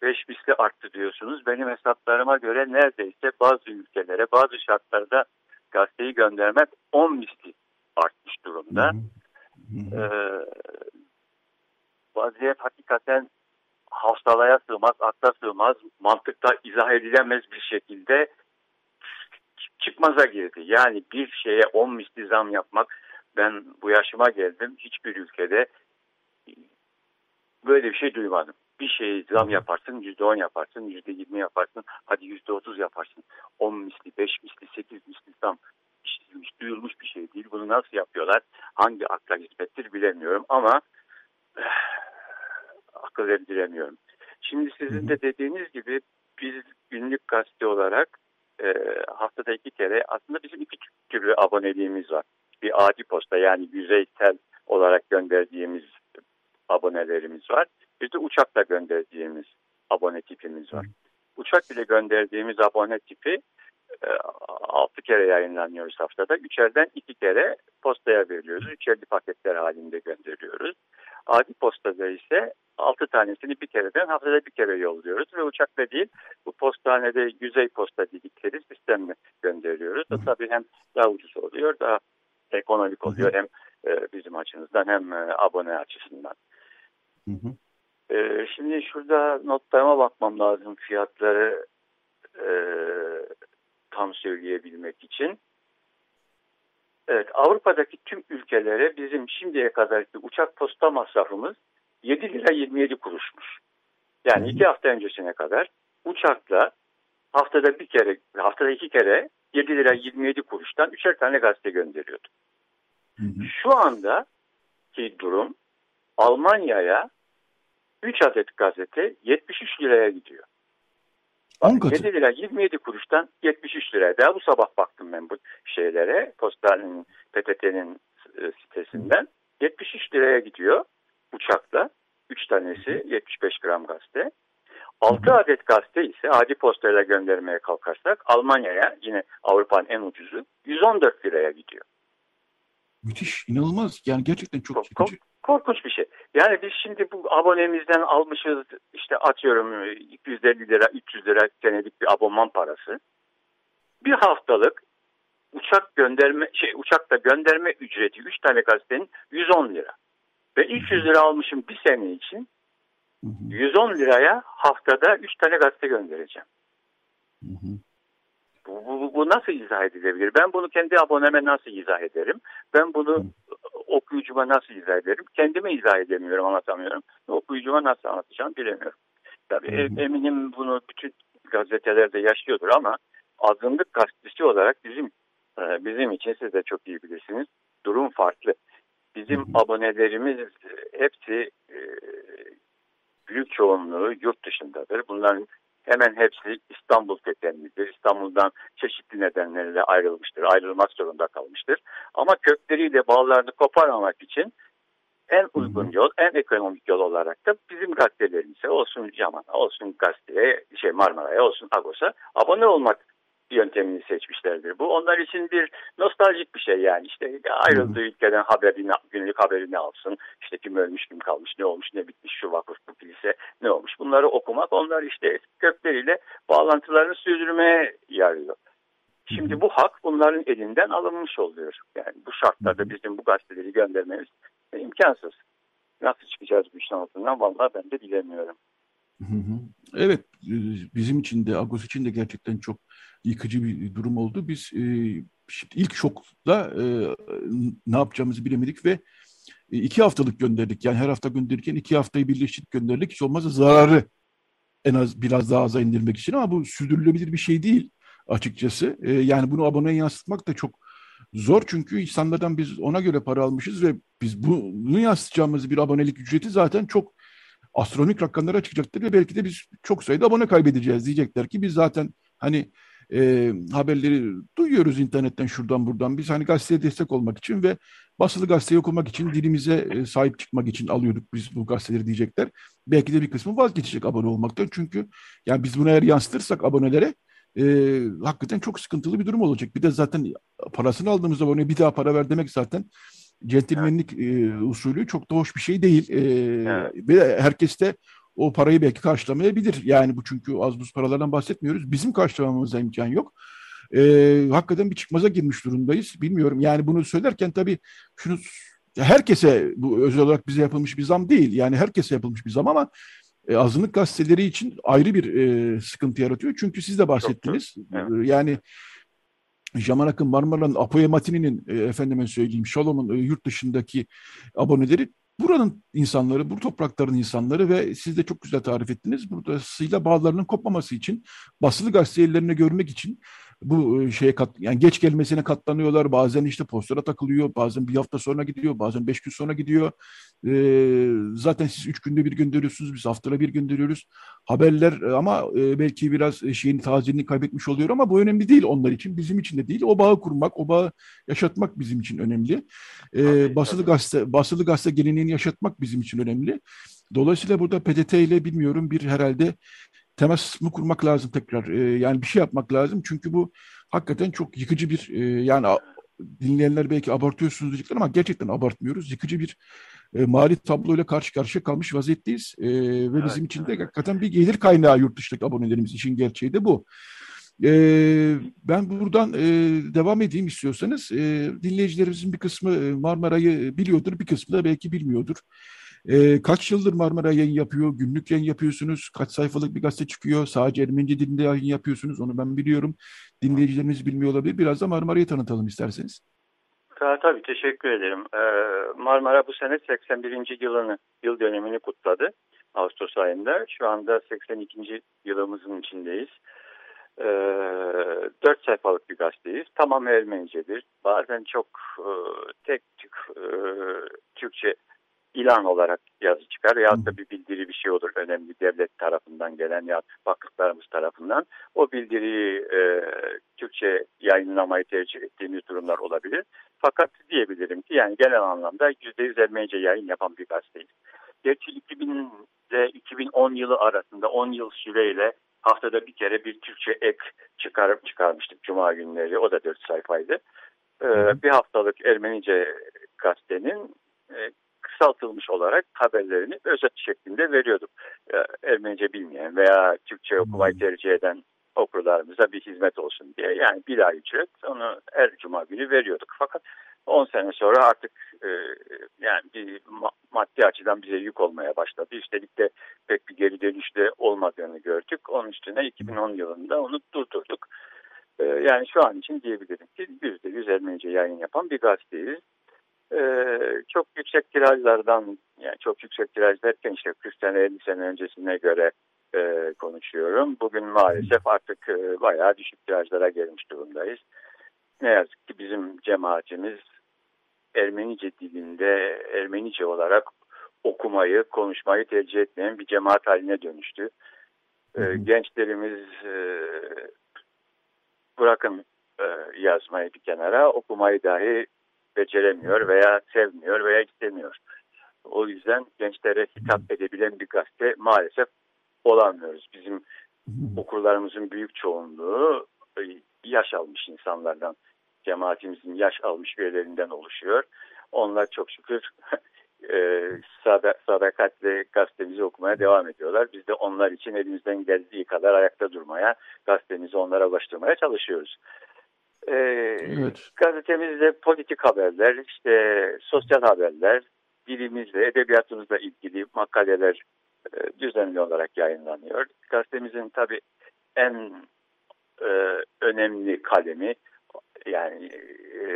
beş misli arttı diyorsunuz. Benim hesaplarıma göre neredeyse bazı ülkelere bazı şartlarda gazeteyi göndermek on misli artmış durumda. Ee, vaziyet hakikaten hafsalaya sığmaz, akla sığmaz, mantıkta izah edilemez bir şekilde çıkmaza girdi. Yani bir şeye on misli zam yapmak ben bu yaşıma geldim. Hiçbir ülkede böyle bir şey duymadım bir şey zam yaparsın yüzde on yaparsın yüzde yirmi yaparsın hadi yüzde otuz yaparsın on misli beş misli sekiz misli zam işitilmiş duyulmuş bir şey değil bunu nasıl yapıyorlar hangi akla hizmettir bilemiyorum ama eh, akıl erdiremiyorum. Şimdi sizin de dediğiniz gibi biz günlük gazete olarak e, haftada iki kere aslında bizim iki türlü aboneliğimiz var. Bir adi posta yani yüzeysel olarak gönderdiğimiz abonelerimiz var. Bir de uçakla gönderdiğimiz abone tipimiz var. Uçak bile gönderdiğimiz abone tipi 6 kere yayınlanıyoruz haftada. Üçerden 2 kere postaya veriyoruz. Üçerli paketler halinde gönderiyoruz. Adi postada ise 6 tanesini bir kereden haftada bir kere yolluyoruz ve uçakla değil bu postanede yüzey posta dedikleri sistemle gönderiyoruz. O tabii hem daha ucuz oluyor daha ekonomik oluyor hem e, bizim açımızdan hem e, abone açısından. Hı hı. E, şimdi şurada notlarıma bakmam lazım fiyatları e, tam söyleyebilmek için. Evet, Avrupa'daki tüm ülkelere bizim şimdiye kadarki uçak posta masrafımız 7 lira 27 kuruşmuş. Yani iki hafta öncesine kadar uçakla haftada bir kere, haftada iki kere 7 lira 27 kuruştan üçer tane gazete gönderiyordu. Şu anda ki durum Almanya'ya 3 adet gazete 73 liraya gidiyor. 10 katı. 7 lira 27 kuruştan 73 liraya. Daha bu sabah baktım ben bu şeylere. Postanın, PTT'nin e, sitesinden. 73 liraya gidiyor uçakla. 3 tanesi 75 gram gazete. 6 adet gazete ise adi postayla göndermeye kalkarsak Almanya'ya yine Avrupa'nın en ucuzu 114 liraya gidiyor.
Müthiş, inanılmaz. Yani gerçekten çok çekici.
Korkunç bir şey. Yani biz şimdi bu abonemizden almışız işte atıyorum 250 lira 300 lira senelik bir abonman parası. Bir haftalık uçak gönderme şey uçakta gönderme ücreti 3 tane gazetenin 110 lira. Ve 300 lira almışım bir sene için 110 liraya haftada 3 tane gazete göndereceğim. Bu, bu, bu nasıl izah edilebilir? Ben bunu kendi aboneme nasıl izah ederim? Ben bunu okuyucuma nasıl izah ederim? Kendime izah edemiyorum, anlatamıyorum. Okuyucuma nasıl anlatacağım bilemiyorum. Tabii hı. eminim bunu bütün gazetelerde yaşıyordur ama azınlık gazetesi olarak bizim e, bizim için siz de çok iyi bilirsiniz. Durum farklı. Bizim abonelerimiz hepsi e, büyük çoğunluğu yurt dışındadır. Bunların hemen hepsi İstanbul kökenlidir. İstanbul'dan çeşitli nedenlerle ayrılmıştır. Ayrılmak zorunda kalmıştır. Ama kökleriyle bağlarını koparmamak için en uygun yol, en ekonomik yol olarak da bizim gazetelerimize olsun Yaman'a, olsun gazeteye, şey Marmara'ya, olsun Agos'a abone olmak yöntemini seçmişlerdir. Bu onlar için bir nostaljik bir şey yani işte ayrıldığı ülkeden haberini, günlük haberini alsın. İşte kim ölmüş, kim kalmış, ne olmuş, ne bitmiş, şu vakıf, bu kilise ne olmuş. Bunları okumak onlar işte kökleriyle bağlantılarını sürdürmeye yarıyor. Şimdi bu hak bunların elinden alınmış oluyor. Yani bu şartlarda bizim bu gazeteleri göndermemiz imkansız. Nasıl çıkacağız bu işin altından vallahi ben de bilemiyorum.
Evet, bizim için de, Agos için de gerçekten çok yıkıcı bir durum oldu. Biz e, ilk şokla e, ne yapacağımızı bilemedik ve e, iki haftalık gönderdik. Yani her hafta gönderirken iki haftayı birleştirip gönderdik. Hiç olmazsa zararı en az biraz daha aza indirmek için ama bu sürdürülebilir bir şey değil açıkçası. E, yani bunu aboneye yansıtmak da çok zor çünkü insanlardan biz ona göre para almışız ve biz bunu yansıtacağımız bir abonelik ücreti zaten çok astronomik rakamlara çıkacaktır ve belki de biz çok sayıda abone kaybedeceğiz diyecekler ki biz zaten hani e, haberleri duyuyoruz internetten şuradan buradan. Biz hani gazeteye destek olmak için ve basılı gazeteyi okumak için dilimize e, sahip çıkmak için alıyorduk biz bu gazeteleri diyecekler. Belki de bir kısmı vazgeçecek abone olmaktan. Çünkü yani biz bunu eğer yansıtırsak abonelere e, hakikaten çok sıkıntılı bir durum olacak. Bir de zaten parasını aldığımız abone bir daha para ver demek zaten centilmenlik evet. e, usulü çok da hoş bir şey değil. E, evet. Ve herkes de o parayı belki karşılamayabilir. Yani bu çünkü az buz paralardan bahsetmiyoruz. Bizim karşılamamıza imkan yok. Ee, hakikaten bir çıkmaza girmiş durumdayız. Bilmiyorum yani bunu söylerken tabii şunu herkese bu özel olarak bize yapılmış bir zam değil. Yani herkese yapılmış bir zam ama e, azınlık gazeteleri için ayrı bir e, sıkıntı yaratıyor. Çünkü siz de bahsettiniz. Evet. E, yani Jamanak'ın, Marmara'nın, Apoya Matini'nin, e, efendime söyleyeyim, Şalom'un e, yurt dışındaki aboneleri buranın insanları, bu toprakların insanları ve siz de çok güzel tarif ettiniz. Burasıyla bağlarının kopmaması için, basılı gazetelerini görmek için bu e, şeye kat, yani geç gelmesine katlanıyorlar. Bazen işte postlara takılıyor, bazen bir hafta sonra gidiyor, bazen beş gün sonra gidiyor. Ee, zaten siz üç günde bir gönderiyorsunuz, biz haftada bir gönderiyoruz. Haberler e, ama e, belki biraz şeyin tazeliğini kaybetmiş oluyor ama bu önemli değil onlar için, bizim için de değil. O bağı kurmak, o bağı yaşatmak bizim için önemli. Ee, basılı gazete, basılı gazete geleneğini yaşatmak bizim için önemli. Dolayısıyla burada PTT ile bilmiyorum bir herhalde temas mı kurmak lazım tekrar? E, yani bir şey yapmak lazım. Çünkü bu hakikaten çok yıkıcı bir e, yani dinleyenler belki abartıyorsunuz diyecekler ama gerçekten abartmıyoruz. Yıkıcı bir e, mali tabloyla karşı karşıya kalmış vaziyetteyiz. E, ve evet, bizim için de evet. hakikaten bir gelir kaynağı yurt dışındaki abonelerimiz için gerçeği de bu. E, ben buradan e, devam edeyim istiyorsanız. E, dinleyicilerimizin bir kısmı e, Marmara'yı biliyordur, bir kısmı da belki bilmiyordur. E, kaç yıldır Marmara yayın yapıyor? Günlük yayın yapıyorsunuz. Kaç sayfalık bir gazete çıkıyor? Sadece Ermenice dilinde yayın yapıyorsunuz. Onu ben biliyorum. Dinleyicilerimiz bilmiyor olabilir. Biraz da Marmara'yı tanıtalım isterseniz.
Ta, tabii teşekkür ederim. Ee, Marmara bu sene 81. yılını, yıl dönemini kutladı. Ağustos ayında. Şu anda 82. yılımızın içindeyiz. Ee, dört sayfalık bir gazeteyiz. Tamam Ermenicedir. Bazen çok e, tek tük e, Türkçe ilan olarak yazı çıkar ya da bir bildiri bir şey olur önemli devlet tarafından gelen ya baklıklarımız tarafından o bildiriyi e, Türkçe yayınlamayı tercih ettiğimiz durumlar olabilir. Fakat diyebilirim ki yani genel anlamda %100 Ermenice yayın yapan bir gazeteyiz. Gerçi 2000 ile 2010 yılı arasında 10 yıl süreyle haftada bir kere bir Türkçe ek çıkarıp çıkarmıştık Cuma günleri. O da 4 sayfaydı. Ee, bir haftalık Ermenice gazetenin e, kısaltılmış olarak haberlerini özet şeklinde veriyorduk. Ermenice bilmeyen veya Türkçe okumayı hmm. tercih eden okurlarımıza bir hizmet olsun diye. Yani bir ay ücret onu her cuma günü veriyorduk. Fakat 10 sene sonra artık e, yani bir maddi açıdan bize yük olmaya başladı. Üstelik de pek bir geri dönüşte olmadığını gördük. Onun üstüne 2010 yılında onu durdurduk. E, yani şu an için diyebilirim ki %100 Ermenice yayın yapan bir gazeteyiz e, çok yüksek tirajlardan yani çok yüksek tiraj derken işte 40 sene 50 sene öncesine göre e, konuşuyorum. Bugün maalesef artık e, bayağı düşük tirajlara gelmiş durumdayız. Ne yazık ki bizim cemaatimiz Ermenice dilinde Ermenice olarak okumayı, konuşmayı tercih etmeyen bir cemaat haline dönüştü. E, gençlerimiz e, bırakın e, yazmayı bir kenara okumayı dahi beceremiyor veya sevmiyor veya istemiyor. O yüzden gençlere hitap edebilen bir gazete maalesef olamıyoruz. Bizim okurlarımızın büyük çoğunluğu e, yaş almış insanlardan, cemaatimizin yaş almış üyelerinden oluşuyor. Onlar çok şükür *laughs* e, sadakatle gazetemizi okumaya devam ediyorlar. Biz de onlar için elimizden geldiği kadar ayakta durmaya, gazetemizi onlara ulaştırmaya çalışıyoruz. Ee, evet. Gazetemizde politik haberler, işte sosyal haberler, dilimizle, edebiyatımızla ilgili makaleler e, düzenli olarak yayınlanıyor. Gazetemizin tabii en e, önemli kalemi yani e,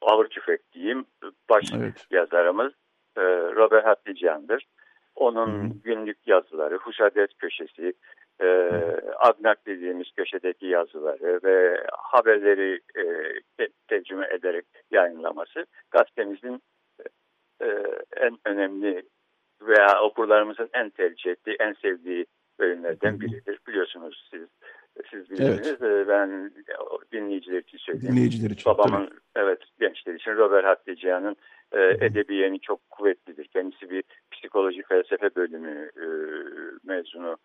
ağır tüfek diyeyim baş evet. yazarımız e, Robert Hatlican'dır. Onun Hı. günlük yazıları, Huşadet Köşesi, e, Agnak dediğimiz köşedeki yazıları ve haberleri e, tercüme ederek yayınlaması gazetemizin e, en önemli veya okurlarımızın en tercih ettiği, en sevdiği bölümlerden biridir. Biliyorsunuz siz siz bilirsiniz. Evet. Ben dinleyiciler için söyleyeyim.
Dinleyiciler için.
Babamın tabii. evet gençler için Robert Hatlican'ın e, edebiyeni çok kuvvetlidir. Kendisi bir psikoloji felsefe bölümü e, mezunu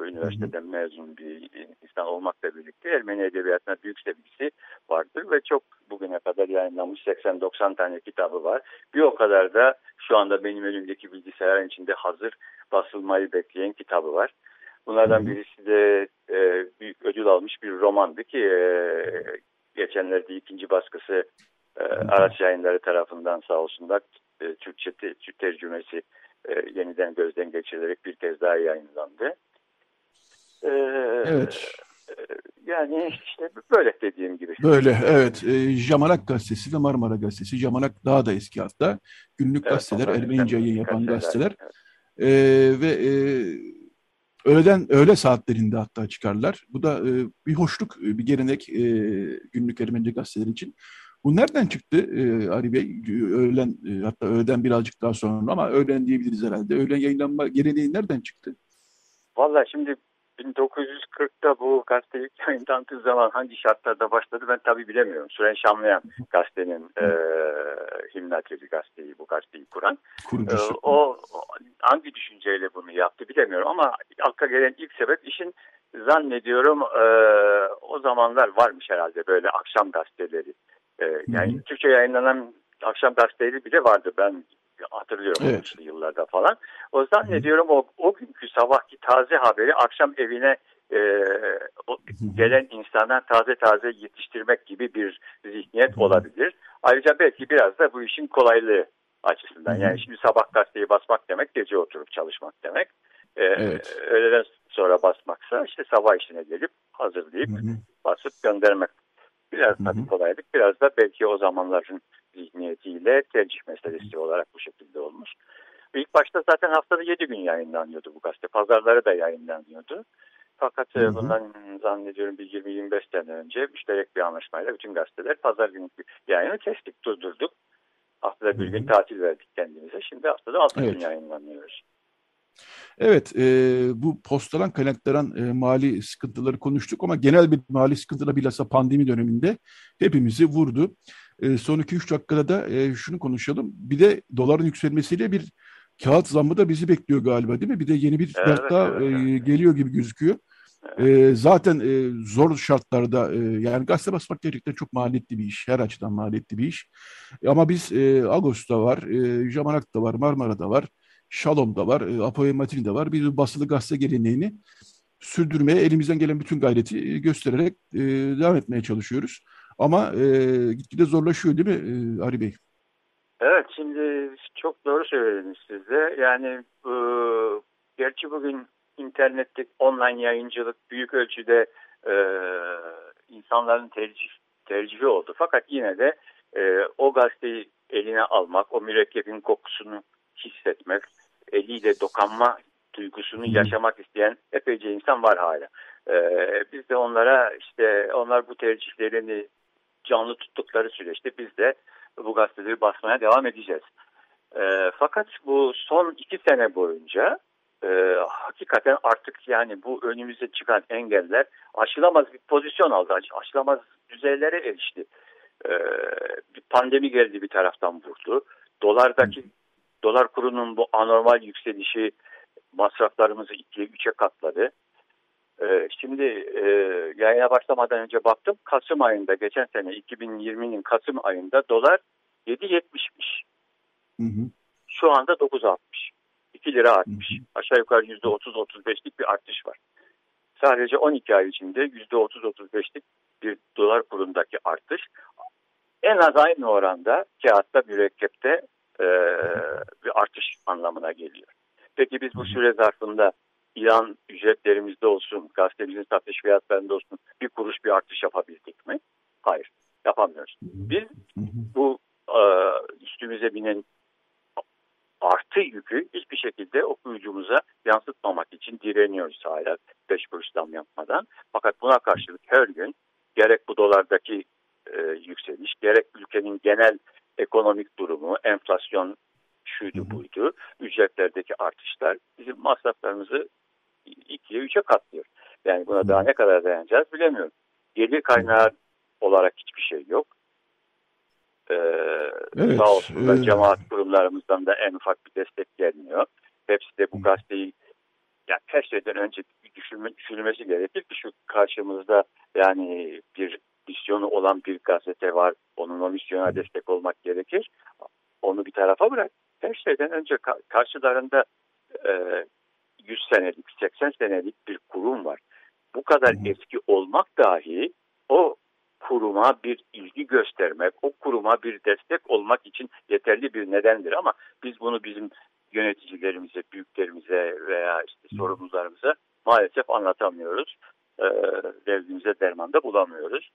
üniversiteden mezun bir insan olmakla birlikte Ermeni edebiyatına büyük sevgisi vardır ve çok bugüne kadar yayınlanmış 80-90 tane kitabı var. Bir o kadar da şu anda benim elimdeki bilgisayarın içinde hazır basılmayı bekleyen kitabı var. Bunlardan birisi de e, büyük ödül almış bir romandı ki e, geçenlerde ikinci baskısı e, araç yayınları tarafından sağ olsunlar e, Türkçe te, tercümesi e, yeniden gözden geçirilerek bir kez daha yayınlandı.
Ee, evet.
Yani işte böyle dediğim gibi.
Böyle evet. E, Jamanak gazetesi ve Marmara gazetesi. Jamanak daha da eski hatta. Günlük evet, gazeteler, Ermenice yayın yapan gazeteler. Evet. E, ve e, öğleden öğle saatlerinde hatta çıkarlar. Bu da e, bir hoşluk, bir gelenek e, günlük Ermenice gazeteler için. Bu nereden çıktı e, Ali Bey? Öğlen, e, hatta öğleden birazcık daha sonra ama öğlen diyebiliriz herhalde. Öğlen yayınlanma geleneği nereden çıktı?
Valla şimdi 1940'ta bu gazete ilk yayınlandığı zaman hangi şartlarda başladı ben tabi bilemiyorum. Süren Şamlayan gazetenin e, Himnateli gazeteyi bu gazeteyi kuran. E, o, hangi düşünceyle bunu yaptı bilemiyorum ama akla gelen ilk sebep işin zannediyorum e, o zamanlar varmış herhalde böyle akşam gazeteleri. E, yani. Türkçe yayınlanan akşam gazeteleri bile vardı ben hatırlıyorum evet. yıllarda falan. O zannediyorum o, o günkü sabahki taze haberi akşam evine e, o, gelen insanlar taze taze yetiştirmek gibi bir zihniyet olabilir. Ayrıca belki biraz da bu işin kolaylığı açısından. Yani şimdi sabah gazeteyi basmak demek gece oturup çalışmak demek. Ee, evet. Öğleden sonra basmaksa işte sabah işine gelip hazırlayıp basıp göndermek. Biraz tabii kolaylık biraz da belki o zamanların zihniyetiyle tercih meselesi olarak bu şekilde olmuş. İlk başta zaten haftada 7 gün yayınlanıyordu bu gazete. Pazarları da yayınlanıyordu. Fakat hı hı. bundan zannediyorum bir 20-25 sene önce müşterek bir anlaşmayla bütün gazeteler pazar günü yayını kestik, durdurduk. Haftada bir gün tatil verdik kendimize. Şimdi haftada 6 evet. gün yayınlanıyoruz.
Evet, e, bu postadan kaynaklanan e, mali sıkıntıları konuştuk ama genel bir mali sıkıntıda bilhassa pandemi döneminde hepimizi vurdu. E, son 2-3 dakikada da e, şunu konuşalım. Bir de doların yükselmesiyle bir kağıt zammı da bizi bekliyor galiba değil mi? Bir de yeni bir evet, dert daha evet. E, geliyor gibi gözüküyor. E, zaten e, zor şartlarda e, yani gazete basmak gerçekten çok maliyetli bir iş. Her açıdan maliyetli bir iş. E, ama biz e, Ağustos'ta var, e, Jamanak'ta var, Marmara'da var. Şalom'da var, e, Apoya Matil'de var. Biz basılı gazete geleneğini sürdürmeye elimizden gelen bütün gayreti e, göstererek e, devam etmeye çalışıyoruz. Ama e, gitgide zorlaşıyor değil mi e, Ari Bey?
Evet şimdi çok doğru söylediniz siz de. Yani e, gerçi bugün internette online yayıncılık büyük ölçüde e, insanların tercih, tercihi oldu. Fakat yine de e, o gazeteyi eline almak, o mürekkebin kokusunu hissetmek, eliyle dokanma duygusunu yaşamak isteyen epeyce insan var hala. Ee, biz de onlara işte onlar bu tercihlerini canlı tuttukları süreçte biz de bu gazeteleri basmaya devam edeceğiz. Ee, fakat bu son iki sene boyunca e, hakikaten artık yani bu önümüze çıkan engeller aşılamaz bir pozisyon aldı. Aşılamaz düzeylere erişti. Ee, bir pandemi geldi bir taraftan vurdu. Dolardaki Dolar kurunun bu anormal yükselişi masraflarımızı ikiye üçe katladı. Ee, şimdi e, yayına başlamadan önce baktım Kasım ayında geçen sene 2020'nin Kasım ayında dolar 7.70'miş. Şu anda 9.60. 2 lira artmış. Hı hı. Aşağı yukarı %30-35'lik bir artış var. Sadece 12 ay içinde %30-35'lik bir dolar kurundaki artış en az aynı oranda kağıtta mürekkepte e, bir artış anlamına geliyor. Peki biz bu süre zarfında ilan ücretlerimizde olsun, gazetemizin satış fiyatlarında olsun bir kuruş bir artış yapabildik mi? Hayır, yapamıyoruz. Biz bu e, üstümüze binen artı yükü hiçbir şekilde okuyucumuza yansıtmamak için direniyoruz hala beş kuruş zam yapmadan. Fakat buna karşılık her gün gerek bu dolardaki e, yükseliş, gerek ülkenin genel ekonomik durumu, enflasyon şuydu buydu, ücretlerdeki artışlar bizim masraflarımızı ikiye üçe katlıyor. Yani buna daha ne kadar dayanacağız bilemiyorum. Gelir kaynağı olarak hiçbir şey yok. Ee, evet, sağ olsunlar e... cemaat kurumlarımızdan da en ufak bir destek gelmiyor. Hepsi de bu gazeteyi yani her şeyden önce düşünme, düşünülmesi gerekir ki şu karşımızda yani bir misyonu olan bir gazete var. Onun o misyona destek olmak gerekir. Onu bir tarafa bırak. Her şeyden önce karşılarında e, 100 senelik, 80 senelik bir kurum var. Bu kadar eski olmak dahi o kuruma bir ilgi göstermek, o kuruma bir destek olmak için yeterli bir nedendir. Ama biz bunu bizim yöneticilerimize, büyüklerimize veya işte sorumlularımıza maalesef anlatamıyoruz. E, derdimize derman da bulamıyoruz.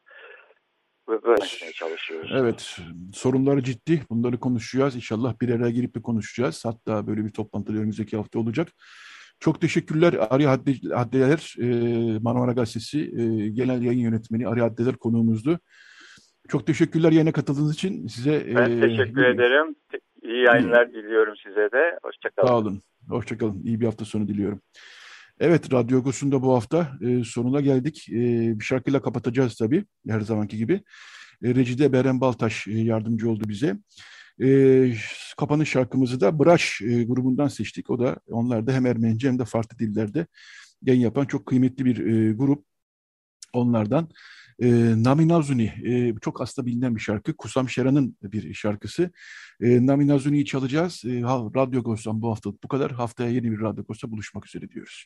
Ve böyle çalışıyoruz.
Evet, sorunları ciddi. Bunları konuşacağız. İnşallah bir araya girip de konuşacağız. Hatta böyle bir toplantı önümüzdeki hafta olacak. Çok teşekkürler Ari Haddeler, e, Marmara Gazetesi e, Genel Yayın Yönetmeni Ari Haddeler konuğumuzdu. Çok teşekkürler yayına katıldığınız için. Size
Ben e, teşekkür e, ederim. İyi yayınlar diliyorum size de. Hoşçakalın.
Sağ olun. Hoşçakalın. İyi bir hafta sonu diliyorum. Evet, Radyo Agos'un bu hafta e, sonuna geldik. E, bir şarkıyla kapatacağız tabii, her zamanki gibi. E, Recide Beren Baltaş e, yardımcı oldu bize. E, kapanış şarkımızı da Braş e, grubundan seçtik. O da onlar da hem Ermenice hem de farklı dillerde yayın yapan çok kıymetli bir e, grup. Onlardan e, Naminazuni e, çok aslında bilinen bir şarkı. Kusam Şeran'ın bir şarkısı. E, Naminazuni'yi çalacağız. E, Radyo Agos'tan bu hafta bu kadar. Haftaya yeni bir Radyo Agos'ta buluşmak üzere diyoruz.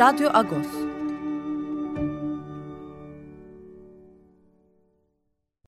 Radyo Agos